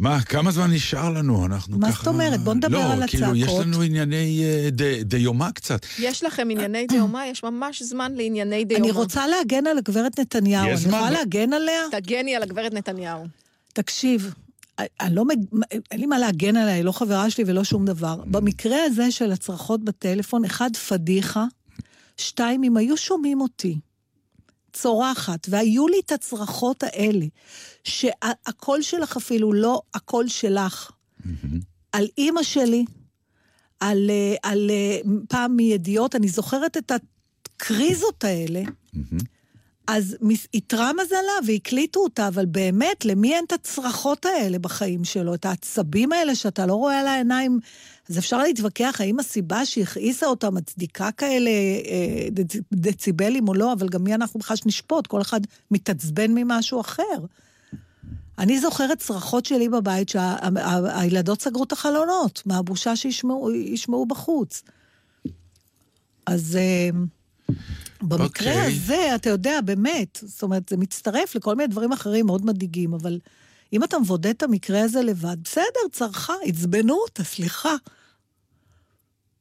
מה, כמה זמן נשאר לנו? אנחנו מה ככה... זאת אומרת? בוא נדבר על לא, כאילו, יש הצעקות. לנו ענייני אה, ד- דיומה קצת. יש לכם ענייני דיומה? יש ממש זמן לענייני דיומה. אני רוצה להגן על הגברת נתניהו, יש אני יכולה לא? להגן עליה? תגני על הגברת נתניהו. תקשיב, אני לא, מג- אין לי מה להגן עליה, היא לא חברה שלי ולא שום דבר. במקרה הזה של הצרחות בטלפון, אחד, פדיחה, שתיים, אם היו שומעים אותי צורחת, והיו לי את הצרחות האלה, שהקול שלך אפילו לא הקול שלך, על אימא שלי, על, אה, על אה, פעם מידיעות, אני זוכרת את הקריזות האלה, אז איתרע מזלה והקליטו אותה, אבל באמת, למי אין את הצרחות האלה בחיים שלו, את העצבים האלה שאתה לא רואה על העיניים? אז אפשר להתווכח האם הסיבה שהכעיסה אותה מצדיקה כאלה אה, דצ- דציבלים או לא, אבל גם מי אנחנו בכלל שנשפוט? כל אחד מתעצבן ממשהו אחר. אני זוכרת צרחות שלי בבית שהילדות סגרו את החלונות, מהבושה שישמעו ישמעו בחוץ. אז אה, במקרה אוקיי. הזה, אתה יודע, באמת, זאת אומרת, זה מצטרף לכל מיני דברים אחרים מאוד מדאיגים, אבל אם אתה מבודד את המקרה הזה לבד, בסדר, צרחה, עצבנו אותה, סליחה.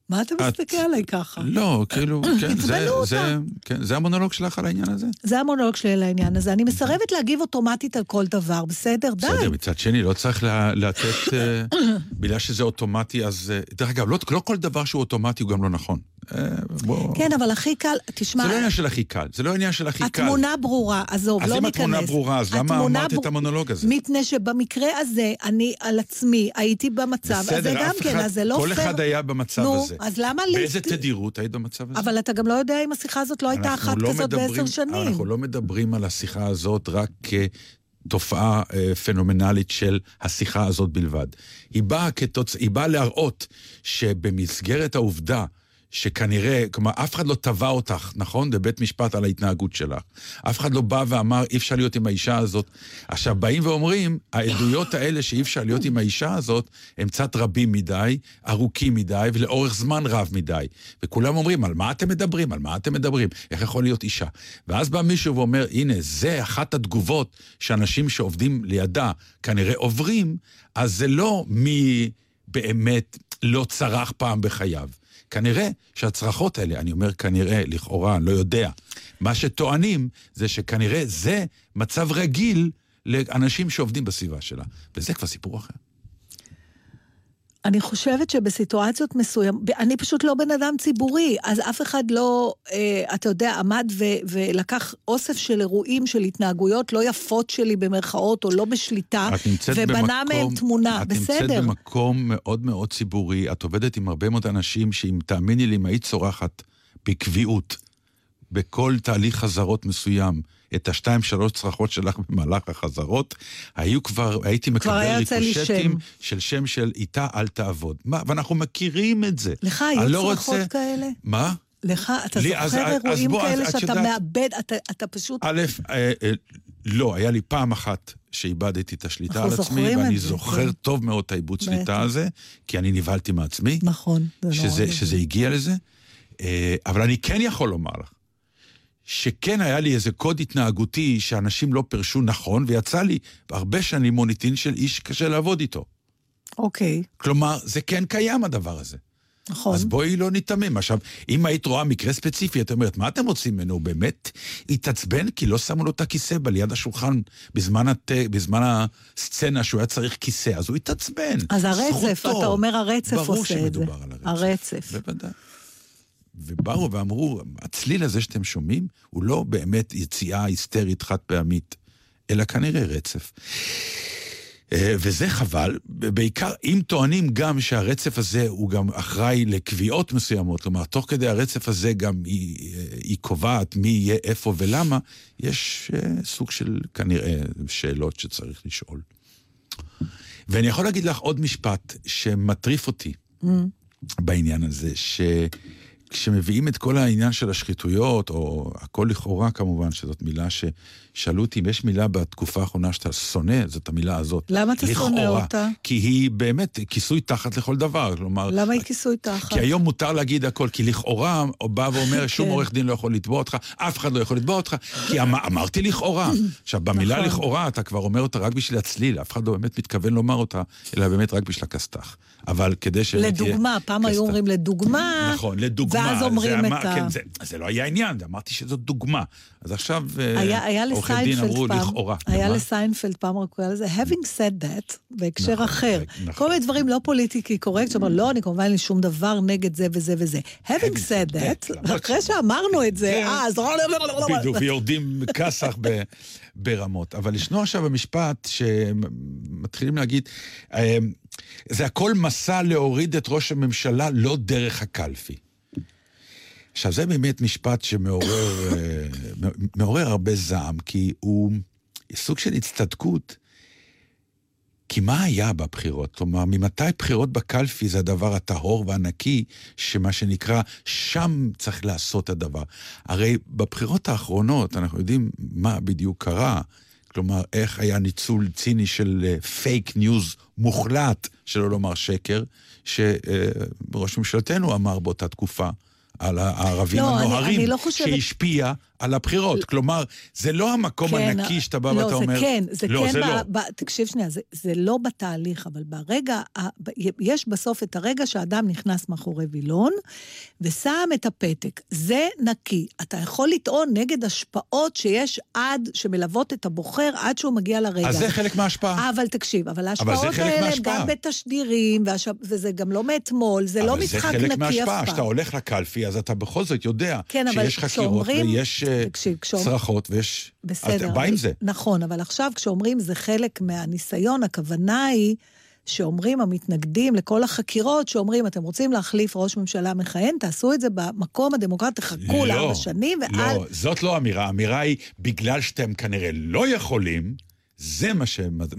מה אתה את- מסתכל עליי ככה? לא, כאילו, כן, זה, זה. כן, זה המונולוג שלך על העניין הזה? זה המונולוג שלי על העניין הזה. אני מסרבת להגיב אוטומטית על כל דבר, בסדר? די. בסדר, מצד שני, לא צריך לתת, אה, בגלל שזה אוטומטי, אז... אה, דרך אגב, לא, לא כל דבר שהוא אוטומטי הוא גם לא נכון. אה, בוא... כן, אבל הכי קל, תשמע, זה לא עניין של הכי קל, זה לא עניין של הכי קל. התמונה ברורה, עזוב, אז לא אם ניכנס. התמונה ברורה, אז למה אמרת את המונולוג הזה? מפני שבמקרה הזה, אני על עצמי הייתי במצב הזה בסדר, גם כן, אז זה לא כל פייר. אחד היה במצב הזה. אז למה לי... באיזה תדירות היית במצב הזה? אבל אתה גם לא יודע אם השיחה הזאת לא הייתה אחת לא כזאת מדברים- בעשר שנים. אנחנו לא מדברים על השיחה הזאת רק כתופעה אה, פנומנלית של השיחה הזאת בלבד. היא באה, כתוצ... היא באה להראות שבמסגרת העובדה שכנראה, כלומר, אף אחד לא תבע אותך, נכון? בבית משפט על ההתנהגות שלך. אף אחד לא בא ואמר, אי אפשר להיות עם האישה הזאת. עכשיו, באים ואומרים, העדויות האלה שאי אפשר להיות עם האישה הזאת, הם קצת רבים מדי, ארוכים מדי, ולאורך זמן רב מדי. וכולם אומרים, על מה אתם מדברים? על מה אתם מדברים? איך יכול להיות אישה? ואז בא מישהו ואומר, הנה, זה אחת התגובות שאנשים שעובדים לידה כנראה עוברים, אז זה לא מי באמת לא צרח פעם בחייו. כנראה שהצרחות האלה, אני אומר כנראה, לכאורה, אני לא יודע, מה שטוענים זה שכנראה זה מצב רגיל לאנשים שעובדים בסביבה שלה. וזה כבר סיפור אחר. אני חושבת שבסיטואציות מסוימות, אני פשוט לא בן אדם ציבורי, אז אף אחד לא, אה, אתה יודע, עמד ו, ולקח אוסף של אירועים, של התנהגויות לא יפות שלי במרכאות, או לא בשליטה, את ובנה במקום, מהם תמונה, את בסדר. נמצאת במקום מאוד מאוד ציבורי, את עובדת עם הרבה מאוד אנשים שאם תאמיני לי, אם היית צורחת בקביעות, בכל תהליך חזרות מסוים, את השתיים שלוש צרחות שלך במהלך החזרות, היו כבר, הייתי מקבל ריקושטים. של שם של איתה אל תעבוד. מה, ואנחנו מכירים את זה. לך היו לא צרחות רוצה- כאלה? מה? לך, אתה לי- זוכר אז אירועים בוא, כאלה את שאתה יודעת- מאבד, אתה, אתה פשוט... א', אה, אה, לא, היה לי פעם אחת שאיבדתי את השליטה על עצמי, ואני זה, זוכר כן. טוב מאוד את העיבוד בטח. שליטה הזה, כי אני נבהלתי מעצמי, נכון, זה שזה, נורא. שזה הגיע לזה. אה, אבל אני כן יכול לומר לך, שכן היה לי איזה קוד התנהגותי שאנשים לא פירשו נכון, ויצא לי הרבה שנים מוניטין של איש קשה לעבוד איתו. אוקיי. כלומר, זה כן קיים הדבר הזה. נכון. אז בואי לא ניתמם. עכשיו, אם היית רואה מקרה ספציפי, את אומרת, מה אתם רוצים ממנו? הוא באמת התעצבן כי לא שמו לו את הכיסא ליד השולחן בזמן, הת... בזמן הסצנה שהוא היה צריך כיסא, אז הוא התעצבן. אז הרצף, זכותו. אתה אומר הרצף ברור עושה את זה. שמדובר על הרצף. הרצף. בוודאי. ובאו ואמרו, הצליל הזה שאתם שומעים, הוא לא באמת יציאה היסטרית חד פעמית, אלא כנראה רצף. אה, וזה חבל, בעיקר אם טוענים גם שהרצף הזה הוא גם אחראי לקביעות מסוימות, כלומר, תוך כדי הרצף הזה גם היא, אה, היא קובעת מי יהיה איפה ולמה, יש אה, סוג של כנראה שאלות שצריך לשאול. ואני יכול להגיד לך עוד משפט שמטריף אותי בעניין הזה, שכשמביאים את כל העניין של השחיתויות, או הכל לכאורה כמובן, שזאת מילה ששאלו אותי אם יש מילה בתקופה האחרונה שאתה שונא, זאת המילה הזאת. למה אתה שונא לכאורה. אותה? כי היא באמת כיסוי תחת לכל דבר, כלומר... למה היא כיסוי תחת? כי היום מותר להגיד הכל, כי לכאורה, הוא בא ואומר, שום כן. עורך דין לא יכול לתבוע אותך, אף אחד לא יכול לתבוע אותך, כי אמ, אמרתי לכאורה. עכשיו, במילה נכון. לכאורה, אתה כבר אומר אותה רק בשביל הצליל, אף אחד לא באמת מתכוון לומר אותה, אלא באמת רק בשביל הכסת"ח. אבל כדי ש... לדוגמה, פעם היו אומרים לדוגמה, נכון, לדוגמה. ואז אומרים את ה... כן, זה, לא היה עניין, אמרתי שזאת דוגמה. אז עכשיו אה, היה, היה לסיינפלד אמרו פעם, לכאורה. היה? לסיינפלד פעם, הוא קורא לזה having said that, בהקשר נכון, אחר. נכון. כל מיני דברים לא politically correct, שאומר, לא, אני כמובן אין לי שום דבר נגד זה וזה וזה. having said that, למרות אחרי שאמרנו את זה, כן. אז... בדיוק, ויורדים כסח ברמות. אבל ישנו עכשיו המשפט שמתחילים להגיד, אה, זה הכל מסע להוריד את ראש הממשלה לא דרך הקלפי. עכשיו, זה באמת משפט שמעורר אה, מעורר הרבה זעם, כי הוא סוג של הצטדקות. כי מה היה בבחירות? כלומר, ממתי בחירות בקלפי זה הדבר הטהור והנקי, שמה שנקרא, שם צריך לעשות הדבר. הרי בבחירות האחרונות אנחנו יודעים מה בדיוק קרה. כלומר, איך היה ניצול ציני של פייק ניוז מוחלט, שלא לומר שקר, שראש ממשלתנו אמר באותה תקופה. על הערבים לא, אני- הנוהרים, אני לא חושבת- שהשפיע על הבחירות. כלומר, זה לא המקום כן, הנקי שאתה בא לא, ואתה אומר... כן, זה לא, כן, זה ב, לא. ב, תקשיב שנייה, זה, זה לא בתהליך, אבל ברגע, יש בסוף את הרגע שאדם נכנס מאחורי וילון, ושם את הפתק. זה נקי. אתה יכול לטעון נגד השפעות שיש עד, שמלוות את הבוחר עד שהוא מגיע לרגע. אז זה. חלק מההשפעה. אבל תקשיב, אבל ההשפעות חלק האלה הם מההשפעה. גם בתשדירים, והש... וזה גם לא מאתמול, זה לא משחק אבל זה חלק נקי אף מההשפעה, פעם. כשאתה הולך לקלפי, אז אתה בכל זאת יודע כן, אבל שיש חקירות ויש אה, תקשיב, כשאומר- צרחות ויש... בסדר. אתה בא עם זה. נכון, אבל עכשיו כשאומרים זה חלק מהניסיון, הכוונה היא שאומרים המתנגדים לכל החקירות, שאומרים, אתם רוצים להחליף ראש ממשלה מכהן, תעשו את זה במקום הדמוקרטי, תחכו לארבע שנים, ואל... לא, זאת לא האמירה. האמירה היא, בגלל שאתם כנראה לא יכולים, זה מה שמד...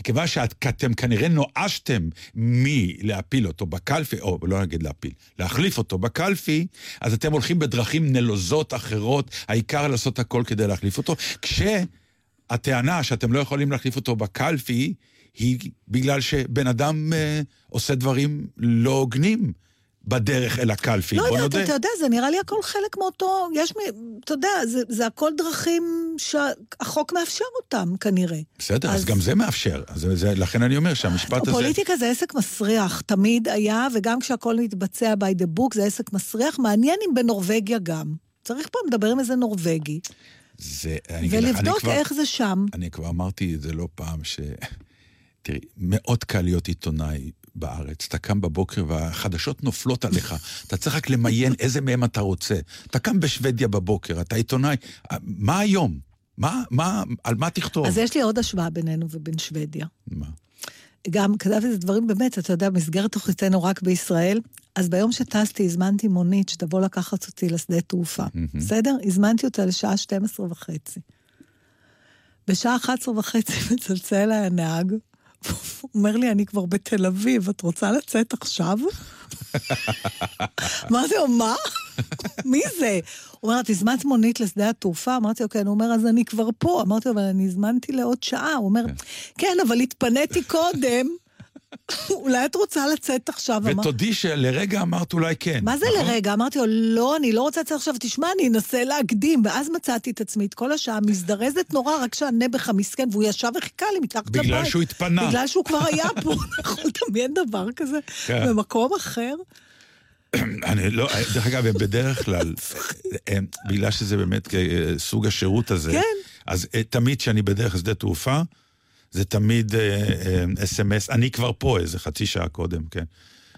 מכיוון שאתם כנראה נואשתם מלהפיל אותו בקלפי, או לא נגיד להפיל, להחליף אותו בקלפי, אז אתם הולכים בדרכים נלוזות אחרות, העיקר לעשות הכל כדי להחליף אותו, כשהטענה שאתם לא יכולים להחליף אותו בקלפי, היא בגלל שבן אדם אה, עושה דברים לא הוגנים בדרך אל הקלפי. לא בוא יודעת, נודה. אתה יודע, זה נראה לי הכל חלק מאותו, יש, מ- אתה יודע, זה, זה הכל דרכים שהחוק מאפשר אותם, כנראה. בסדר, אז, אז- גם זה מאפשר. אז זה, לכן אני אומר שהמשפט הזה... פוליטיקה זה עסק מסריח, תמיד היה, וגם כשהכול מתבצע by the book זה עסק מסריח, מעניין אם בנורבגיה גם. צריך פעם לדבר עם איזה נורבגי, זה, אני לך, אני ולבדוק כבר, איך זה שם. אני כבר אמרתי את זה לא פעם, ש... תראי, מאוד קל להיות עיתונאי בארץ. אתה קם בבוקר והחדשות נופלות עליך. אתה צריך רק למיין איזה מהם אתה רוצה. אתה קם בשוודיה בבוקר, אתה עיתונאי. מה היום? מה, מה, על מה תכתוב? אז יש לי עוד השוואה בינינו ובין שוודיה. מה? גם כתבתי את הדברים באמת, אתה יודע, במסגרת תוכניתנו רק בישראל. אז ביום שטסתי, הזמנתי מונית שתבוא לקחת אותי לשדה תעופה. בסדר? הזמנתי אותה לשעה 12 וחצי. בשעה 11 וחצי מצלצל הנהג, אומר לי, אני כבר בתל אביב, את רוצה לצאת עכשיו? אמרתי לו, מה? מי זה? הוא אומר, את הזמנת מונית לשדה התעופה? אמרתי לו, כן. הוא אומר, אז אני כבר פה. אמרתי לו, אבל אני הזמנתי לעוד שעה. הוא אומר, כן, אבל התפניתי קודם. אולי את רוצה לצאת עכשיו? ותודי שלרגע אמרת אולי כן. מה זה נכון? לרגע? אמרתי לו, לא, אני לא רוצה לצאת עכשיו, תשמע, אני אנסה להקדים. ואז מצאתי את עצמי את כל השעה מזדרזת נורא, רק שהנעבך המסכן, והוא ישב וחיכה לי מתחת לבית. בגלל שהוא התפנה. בגלל שהוא כבר היה פה, יכול לדמיין דבר כזה כן. במקום אחר. אני לא, דרך אגב, הם בדרך כלל, הם, בגלל שזה באמת אה, סוג השירות הזה, כן. אז אה, תמיד כשאני בדרך לשדה תעופה, זה תמיד אס.אם.אס, אני כבר פה איזה חצי שעה קודם, כן.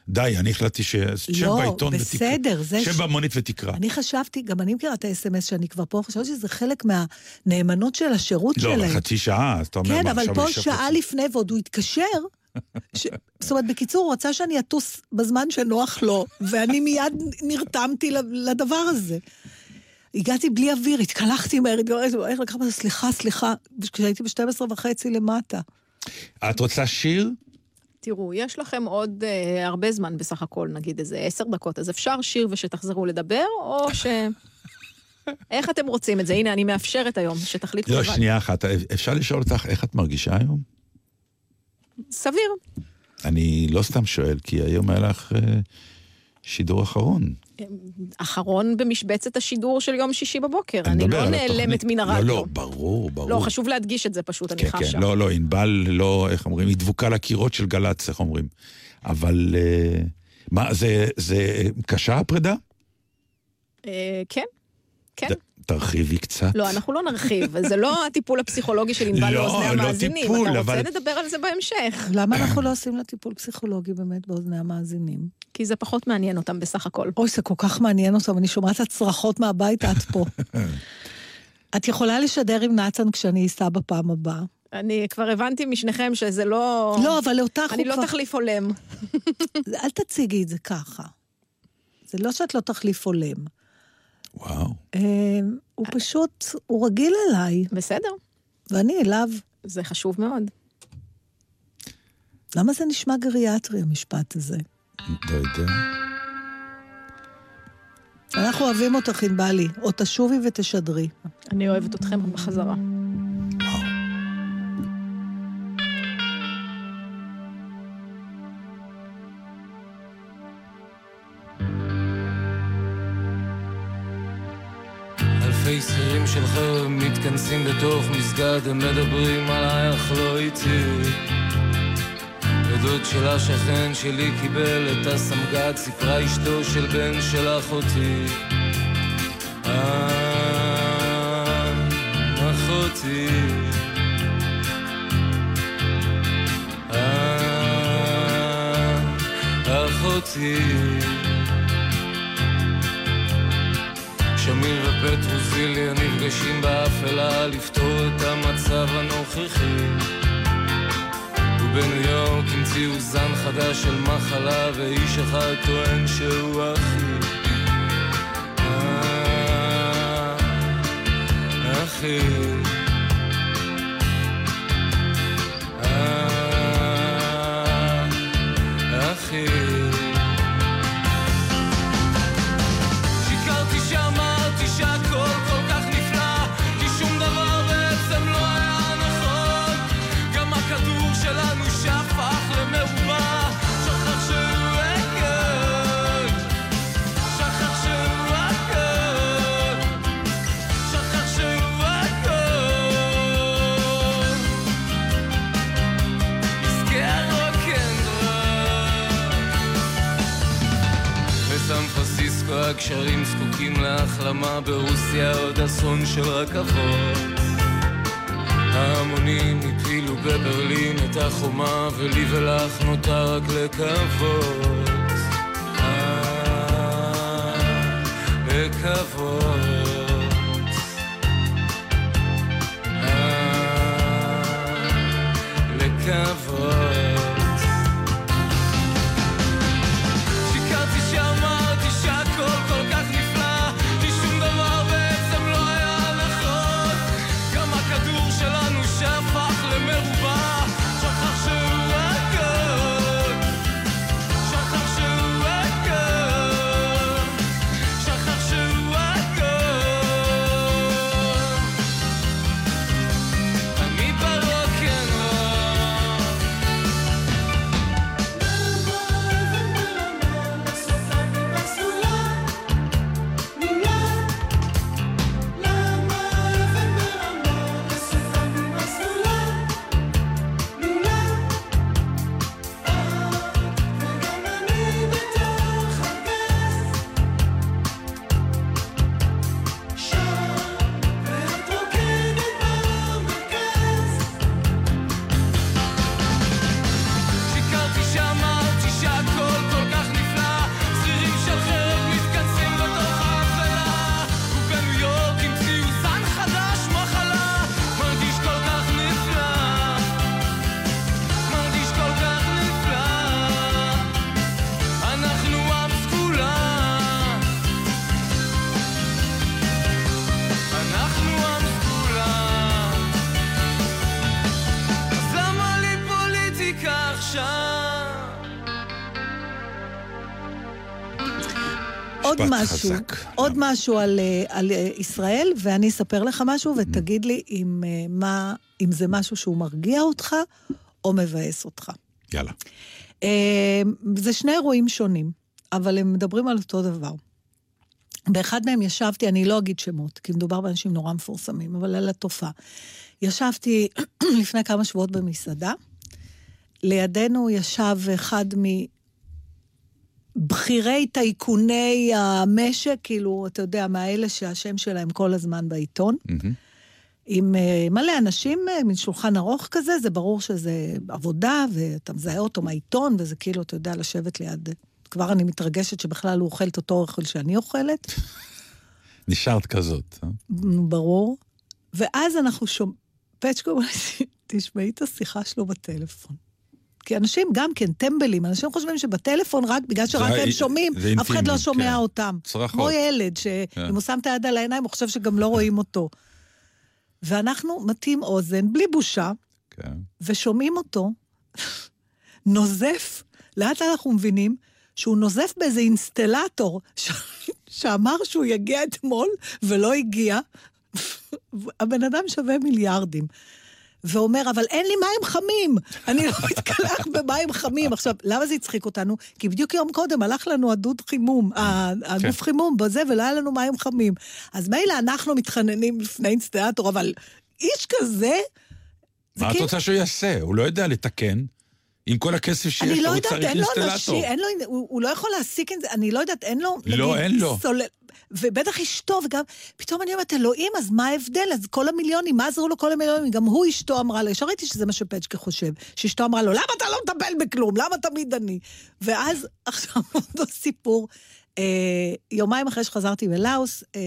די, אני החלטתי ש... שב לא, בעיתון ותקרא. בסדר, זה שב ש- במונית ותקרא. אני חשבתי, גם אני מכירה את ה-SMS שאני כבר פה, חשבתי שזה חלק מהנאמנות של השירות לא, שלהם. אבל חצי שעה, אז אתה אומר, כן, אבל פה שעה לפני, ועוד הוא התקשר. ש... זאת אומרת, בקיצור, הוא רצה שאני אטוס בזמן שנוח לו, ואני מיד נרתמתי לדבר הזה. הגעתי בלי אוויר, התקלחתי מהר, התגררתי, איך לקחת לי, סליחה, סליחה, כשהייתי ב-12 וחצי למטה. את רוצה שיר? תראו, יש לכם עוד אה, הרבה זמן בסך הכל, נגיד איזה עשר דקות, אז אפשר שיר ושתחזרו לדבר, או ש... איך אתם רוצים את זה? הנה, אני מאפשרת היום, שתחליטו לא, לבד. שנייה אחת. אפשר לשאול אותך איך את מרגישה היום? סביר. אני לא סתם שואל, כי היום היה לך אה, שידור אחרון. אחרון במשבצת השידור של יום שישי בבוקר. אני אני לא על נעלמת. מן הרדיו. לא, לא, ברור, ברור. לא, חשוב להדגיש את זה פשוט, אני כן, חשה. כן, לא, לא, ענבל, לא, איך אומרים, היא דבוקה לקירות של גל"צ, איך אומרים. אבל אה, מה, זה, זה קשה הפרידה? אה, כן, כן. תרחיבי קצת. לא, אנחנו לא נרחיב, זה לא הטיפול הפסיכולוגי של ענבל לא, לאוזני לא המאזינים. טיפול, אתה אבל- רוצה, נדבר על זה בהמשך. למה אנחנו לא עושים לה טיפול פסיכולוגי באמת באוזני המאזינים? כי זה פחות מעניין אותם בסך הכל. אוי, זה כל כך מעניין אותם, אני שומעת את הצרחות מהבית, את פה. את יכולה לשדר עם נתן כשאני אסע בפעם הבאה. אני כבר הבנתי משניכם שזה לא... לא, אבל אותך אני הוא לא כבר... תחליף הולם. אל תציגי את זה ככה. זה לא שאת לא תחליף הולם. וואו. אה, הוא פשוט, הוא רגיל אליי, בסדר, ואני אליו. זה חשוב מאוד. למה זה נשמע גריאטרי, המשפט הזה? לא יודע. אנחנו אוהבים אותך, ענבלי. או תשובי ותשדרי. אני אוהבת אתכם בחזרה. שכירים של חרב מתכנסים בתוך מסגד, הם מדברים עלייך לא איתי. ודוד של השכן שלי קיבל את הסמג"ד, סיפרה אשתו של בן של אחותי. אה, אחותי. אה, אחותי. שמיר ופטרוזיליה נפגשים באפלה לפתור את המצב הנוכחי. ובניו יורק המציאו זן חדש של מחלה ואיש אחד טוען שהוא אחי. אה, אחי להחלמה, ברוסיה עוד אסון של רכבות. ההמונים הפילו בברלין את החומה, ולי ולך נותר רק לקוות. אה, לקוות. אה, לקוות. משהו, חזק. עוד משהו על, אה, על אה, ישראל, ואני אספר לך משהו, ותגיד לי אם, אה, מה, אם זה משהו שהוא מרגיע אותך או מבאס אותך. יאללה. זה שני אירועים שונים, אבל הם מדברים על אותו דבר. באחד מהם ישבתי, אני לא אגיד שמות, כי מדובר באנשים נורא מפורסמים, אבל על התופעה. ישבתי לפני כמה שבועות במסעדה, לידינו ישב אחד מבכירי טייקוני המשק, כאילו, אתה יודע, מהאלה שהשם שלהם כל הזמן בעיתון. מהמם. עם אה, מלא אנשים, אה, מין שולחן ארוך כזה, זה ברור שזה עבודה, ואתה מזהה אותו מהעיתון, וזה כאילו, אתה יודע, לשבת ליד... כבר אני מתרגשת שבכלל הוא אוכל את אותו אוכל שאני אוכלת, נשארת כזאת. אה? ברור. ואז אנחנו שומעים, פצ'קו תשמעי את השיחה שלו בטלפון. כי אנשים גם כן טמבלים, אנשים חושבים שבטלפון רק בגלל שרק הם שומעים, אף אחד לא שומע כן. אותם. צרחות. כמו ילד, שאם כן. הוא שם את היד על העיניים, הוא חושב שגם לא רואים אותו. ואנחנו מטים אוזן, בלי בושה, כן. ושומעים אותו נוזף, לאט לאט אנחנו מבינים שהוא נוזף באיזה אינסטלטור ש... שאמר שהוא יגיע אתמול ולא הגיע. הבן אדם שווה מיליארדים. ואומר, אבל אין לי מים חמים, אני לא מתקלח במים חמים. עכשיו, למה זה הצחיק אותנו? כי בדיוק יום קודם הלך לנו הדוד חימום, ה- הגוף חימום בזה, ולא היה לנו מים חמים. אז מילא אנחנו מתחננים לפני אינסטלטור, אבל איש כזה... זה מה את כאילו- רוצה שהוא יעשה? הוא לא יודע לתקן. עם כל הכסף שיש אני לו, לא הוא יודעת, צריך אין לו אינסטלטור. אנשים, אין לו, הוא, הוא לא יכול להעסיק את זה, אני לא יודעת, אין לו, לא, אין לו. סולל, ובטח אשתו, וגם, פתאום אני אומרת, אלוהים, אז מה ההבדל? אז כל המיליונים, מה עזרו לו כל המיליונים? גם הוא, אשתו אמרה לו, ישר ראיתי שזה מה שפצ'קה חושב, שאשתו אמרה לו, למה אתה לא מטפל בכלום? למה תמיד אני? ואז, עכשיו, אותו סיפור. אה, יומיים אחרי שחזרתי מלאוס, אה,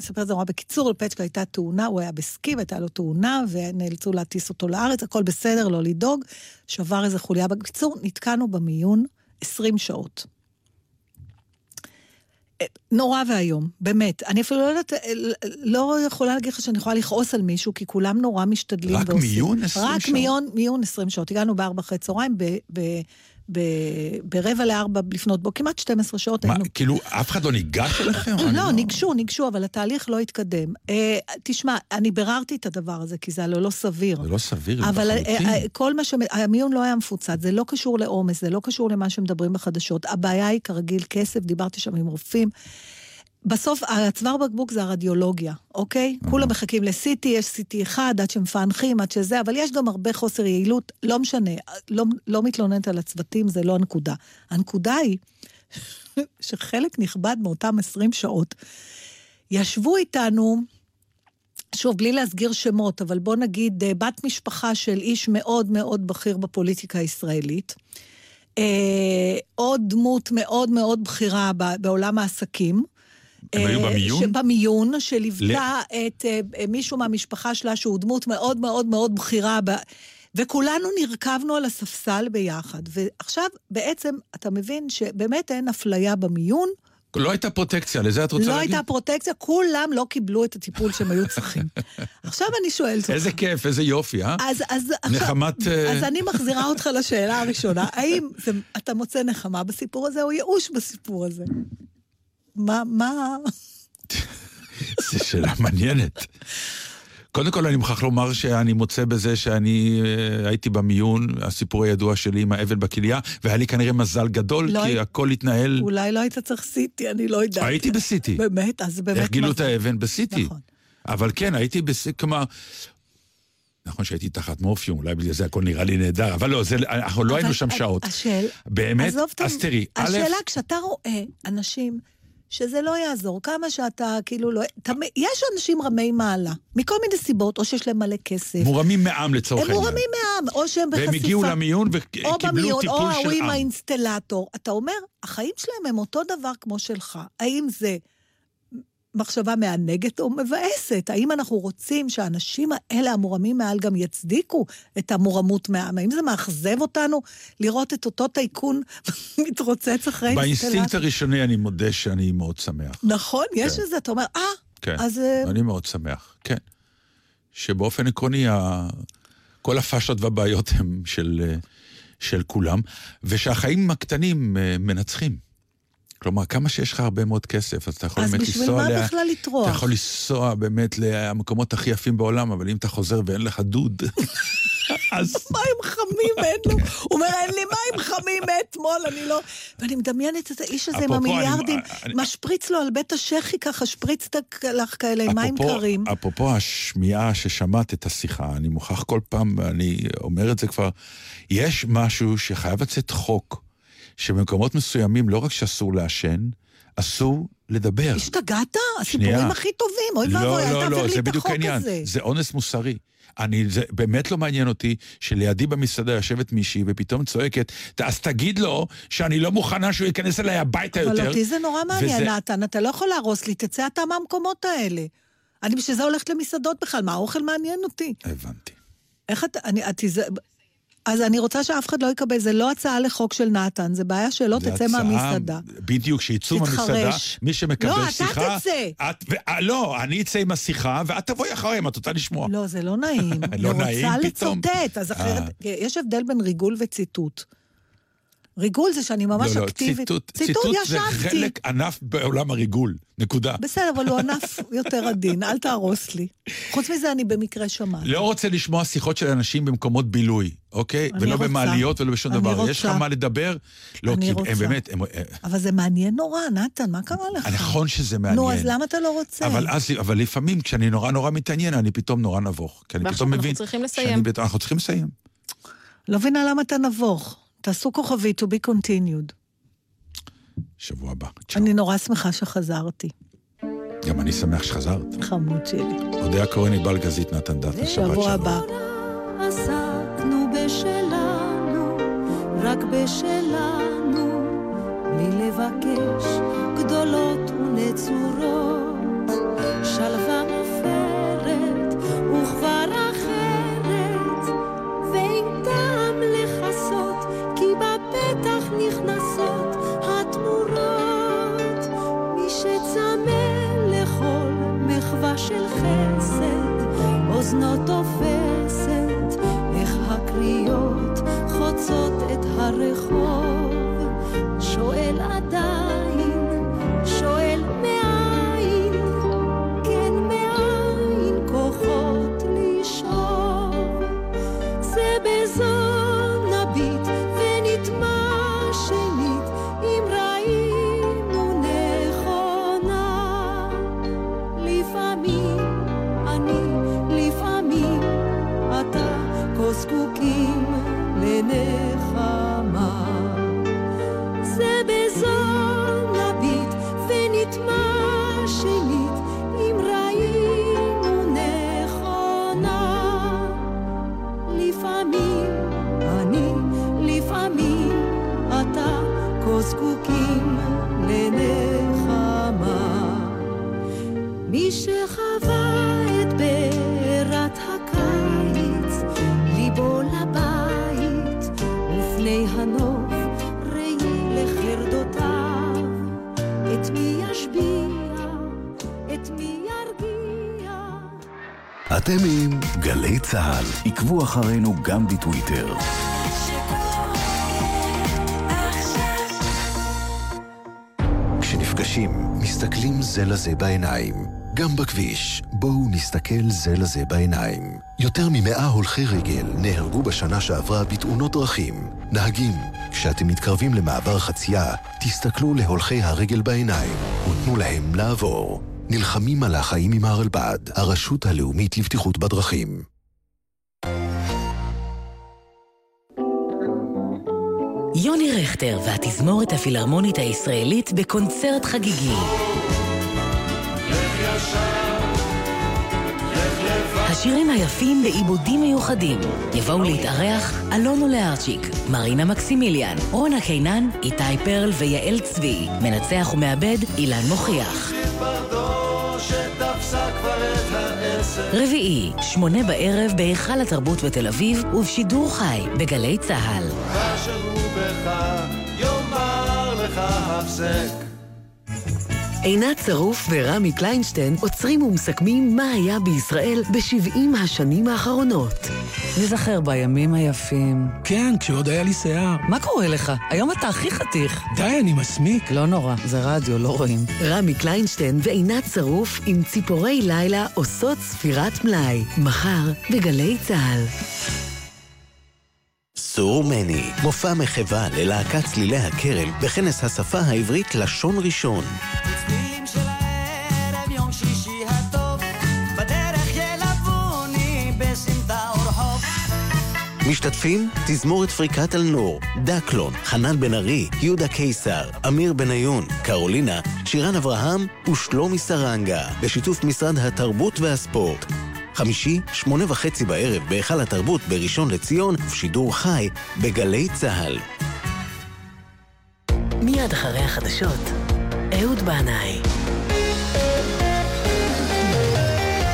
אספר את זה נורא בקיצור, לפצ'קה הייתה תאונה, הוא היה בסקי והייתה לו תאונה, ונאלצו להטיס אותו לארץ, הכל בסדר, לא לדאוג, שבר איזה חוליה. בקיצור, נתקענו במיון 20 שעות. אה, נורא ואיום, באמת. אני אפילו לא יודעת, אה, לא יכולה להגיד לך שאני יכולה לכעוס על מישהו, כי כולם נורא משתדלים רק ועושים. מיון 20 רק שעות? מיון, מיון 20 שעות. הגענו בארבע אחרי צהריים, ב, ברבע לארבע לפנות בו, כמעט 12 שעות מה, היינו כאילו, אף אחד לא ניגש אליכם? אני לא, ניגשו, ניגשו, אבל התהליך לא התקדם. אה, תשמע, אני ביררתי את הדבר הזה, כי זה הלא לא סביר. זה לא סביר אבל אה, לחלוטין. אה, כל מה ש... המיון לא היה מפוצץ, זה לא קשור לעומס, זה לא קשור למה שמדברים בחדשות. הבעיה היא כרגיל כסף, דיברתי שם עם רופאים. בסוף, הצוואר בקבוק זה הרדיולוגיה, אוקיי? כולם מחכים ל-CT, יש CT אחד, עד שמפענחים, עד שזה, אבל יש גם הרבה חוסר יעילות, לא משנה, לא, לא מתלוננת על הצוותים, זה לא הנקודה. הנקודה היא שחלק נכבד מאותם 20 שעות ישבו איתנו, שוב, בלי להסגיר שמות, אבל בוא נגיד אה, בת משפחה של איש מאוד מאוד בכיר בפוליטיקה הישראלית, אה, עוד דמות מאוד מאוד בכירה בעולם העסקים. הם היו אה, במיון? במיון, שליוותה את אה, אה, מישהו מהמשפחה שלה, שהוא דמות מאוד מאוד מאוד בכירה. ב... וכולנו נרכבנו על הספסל ביחד. ועכשיו, בעצם, אתה מבין שבאמת אין אפליה במיון, לא הייתה פרוטקציה, לזה את רוצה לא להגיד? הייתה פרוטקציה, כולם לא קיבלו את הטיפול שהם היו צריכים. עכשיו אני שואלת אותך. איזה כיף, איזה יופי, אה? אז, אז, נחמת, אז אני מחזירה אותך לשאלה הראשונה. האם זה, אתה מוצא נחמה בסיפור הזה או ייאוש בסיפור הזה? מה, מה... זו שאלה מעניינת. קודם כל, אני מוכרח לומר שאני מוצא בזה שאני אה, הייתי במיון, הסיפור הידוע שלי עם האבן בכליה, והיה לי כנראה מזל גדול, לא כי הי- הכל התנהל... אולי לא היית צריך סיטי, אני לא יודעת. הייתי בסיטי. באמת, אז באמת... איך גילו את. האבן? בסיטי. נכון. אבל כן, הייתי בסיטי, כלומר... נכון שהייתי תחת מורפיום, אולי בגלל זה הכל נראה לי נהדר, אבל לא, זה, אנחנו לא אבל היינו שם ה- שעות. השאל... באמת? אז תראי, א', השאלה, כשאתה רואה אנשים שזה לא יעזור, כמה שאתה כאילו לא... תמי, יש אנשים רמי מעלה, מכל מיני סיבות, או שיש להם מלא כסף. מורמים מעם לצורך הם העניין. מורמים מעם, או שהם בחשיפה. והם הגיעו למיון או וקיבלו במיון, או טיפול ההוא של עם עם. האינסטלטור. אתה אומר, החיים שלהם הם אותו דבר כמו שלך. האם זה מחשבה מענגת או מבאסת? האם אנחנו רוצים שהאנשים האלה, המורמים מעל, גם יצדיקו את המורמות מהעם? האם זה מאכזב אותנו לראות את אותו טייקון מתרוצץ אחרי באינסטינקט? הראשוני אני מודה שאני מאוד שמח. נכון, יש כן. איזה, אתה אומר, אה, כן, אז... אה, אני מאוד שמח, כן. שבאופן עקרוני, ה... כל הפאשות והבעיות הם של, אה, של כולם, ושהחיים הקטנים אה, מנצחים. כלומר, כמה שיש לך הרבה מאוד כסף, אז אתה יכול אז באמת בשביל לנסוע... מה לה- בכלל לטרוח? אתה יכול לנסוע באמת למקומות הכי יפים בעולם, אבל אם אתה חוזר ואין לך דוד, אז... מים חמים אין לו. הוא אומר, אין לי מים חמים מאתמול, אני לא... ואני מדמיינת את האיש הזה עם אני- המיליארדים, אני- משפריץ לו על בית השחי ככה, שפריץ לך כאלה עם מים קרים. אפרופו השמיעה ששמעת את השיחה, אני מוכרח כל פעם, ואני אומר את זה כבר, יש משהו שחייב לצאת חוק, שבמקומות מסוימים לא רק שאסור לעשן, אסור לדבר. השתגעת? הסיפורים הכי טובים, אוי לא, ואבוי, אל לא, תעביר לא, לי זה את בדיוק החוק העניין. הזה. זה אונס מוסרי. אני, זה באמת לא מעניין אותי שלידי במסעדה יושבת מישהי ופתאום צועקת, אז תגיד לו שאני לא מוכנה שהוא ייכנס אליי הביתה יותר. אבל אותי זה נורא מעניין, וזה- נתן, אתה לא יכול להרוס לי, תצא אתה מהמקומות האלה. אני בשביל זה הולכת למסעדות בכלל, מה האוכל מעניין אותי? הבנתי. איך אתה, אני, את, זה, אז אני רוצה שאף אחד לא יקבל, זה לא הצעה לחוק של נתן, זה בעיה שלא זה תצא הצעה- מהמסעדה. בדיוק, שיצאו. מהמסעדה, מי שמקבל לא, אתה שיחה... תצא. את, ו, אה, לא, אני אצא עם השיחה, ואת תבואי אחריי אם את רוצה לשמוע. לא, זה לא נעים. לא אני נעים רוצה פתאום? לצוטט, אז אחרת, אה. יש הבדל בין ריגול וציטוט. ריגול זה שאני ממש לא, לא, אקטיבית. ציטוט, ציטוט ציטוט זה ישבתי. חלק ענף בעולם הריגול, נקודה. בסדר, אבל הוא ענף יותר עדין, אל תהרוס לי. חוץ מזה, אני במקרה שמעתי. לא רוצה לשמוע שיחות של אנשים במקומות בילוי, אוקיי? אני ולא רוצה. במעליות ולא בשום אני דבר. יש לך רוצה. מה לדבר? לא, אני כי רוצה. הם באמת, הם, אבל זה מעניין נורא, נתן, מה קרה לך? נכון שזה מעניין. נו, אז למה אתה לא רוצה? אבל אז, אבל לפעמים כשאני נורא נורא מתעניין, אני פתאום נורא נבוך. כי אני ועכשיו פתאום אנחנו מבין... צריכים שאני לסיים. בת- אנחנו צריכים לסיים. לא מבינה למה אתה נבוך. תעשו כוכבי, to be continued. שבוע הבא. צ'או. אני נורא שמחה שחזרתי, גם אני שמח שחזרת. חמוד שלי. אודיה כהן, ענבל גזית, נתן דטנר, שבת שבוע שלום. הבא. עסקנו בשלנו, רק בשלנו, בלי לבקש גדולות ונצורות. שלווה מופרת וכבר נכנסות התמורות. מחווה של חסד, תופסת, איך הקריאות חוצות את הרחוב. אתם עם גלי צה"ל. עקבו אחרינו גם בטוויטר. כשנפגשים, מסתכלים זה לזה בעיניים. גם בכביש, בואו נסתכל זה לזה בעיניים. יותר ממאה הולכי רגל נהרגו בשנה שעברה בתאונות דרכים. נהגים, כשאתם מתקרבים למעבר חצייה, תסתכלו להולכי הרגל בעיניים ותנו להם לעבור. נלחמים על החיים עם הרלב"ד, הרשות הלאומית לבטיחות בדרכים. יוני רכטר והתזמורת הפילהרמונית הישראלית בקונצרט חגיגי. השירים היפים בעיבודים מיוחדים. יבואו להתארח אלונו לארצ'יק, מרינה מקסימיליאן, רונה קינן, איתי פרל ויעל צבי. מנצח ומעבד אילן מוכיח. רביעי, שמונה בערב בהיכל התרבות בתל אביב ובשידור חי בגלי צה"ל. עינת שרוף ורמי קליינשטיין עוצרים ומסכמים מה היה בישראל ב-70 השנים האחרונות. נזכר בימים היפים. כן, כשעוד היה לי שיער. מה קורה לך? היום אתה הכי חתיך. די, אני מסמיק. לא נורא, זה רדיו, לא רואים. רמי קליינשטיין ועינת שרוף עם ציפורי לילה עושות ספירת מלאי. מחר בגלי צה"ל. סור מני, מופע מחווה ללהקת צלילי הכרם בכנס השפה העברית לשון ראשון. צלילים של הערב, יום שישי הטוב, בדרך ילווני בסמטה ורחוב. משתתפים תזמורת פריקת אלנור, דקלון, חנן בן ארי, יהודה קיסר, אמיר בניון, קרולינה, שירן אברהם ושלומי סרנגה, בשיתוף משרד התרבות והספורט. חמישי, שמונה וחצי בערב בהיכל התרבות בראשון לציון, ושידור חי בגלי צה"ל. מיד אחרי החדשות, אהוד בנאי.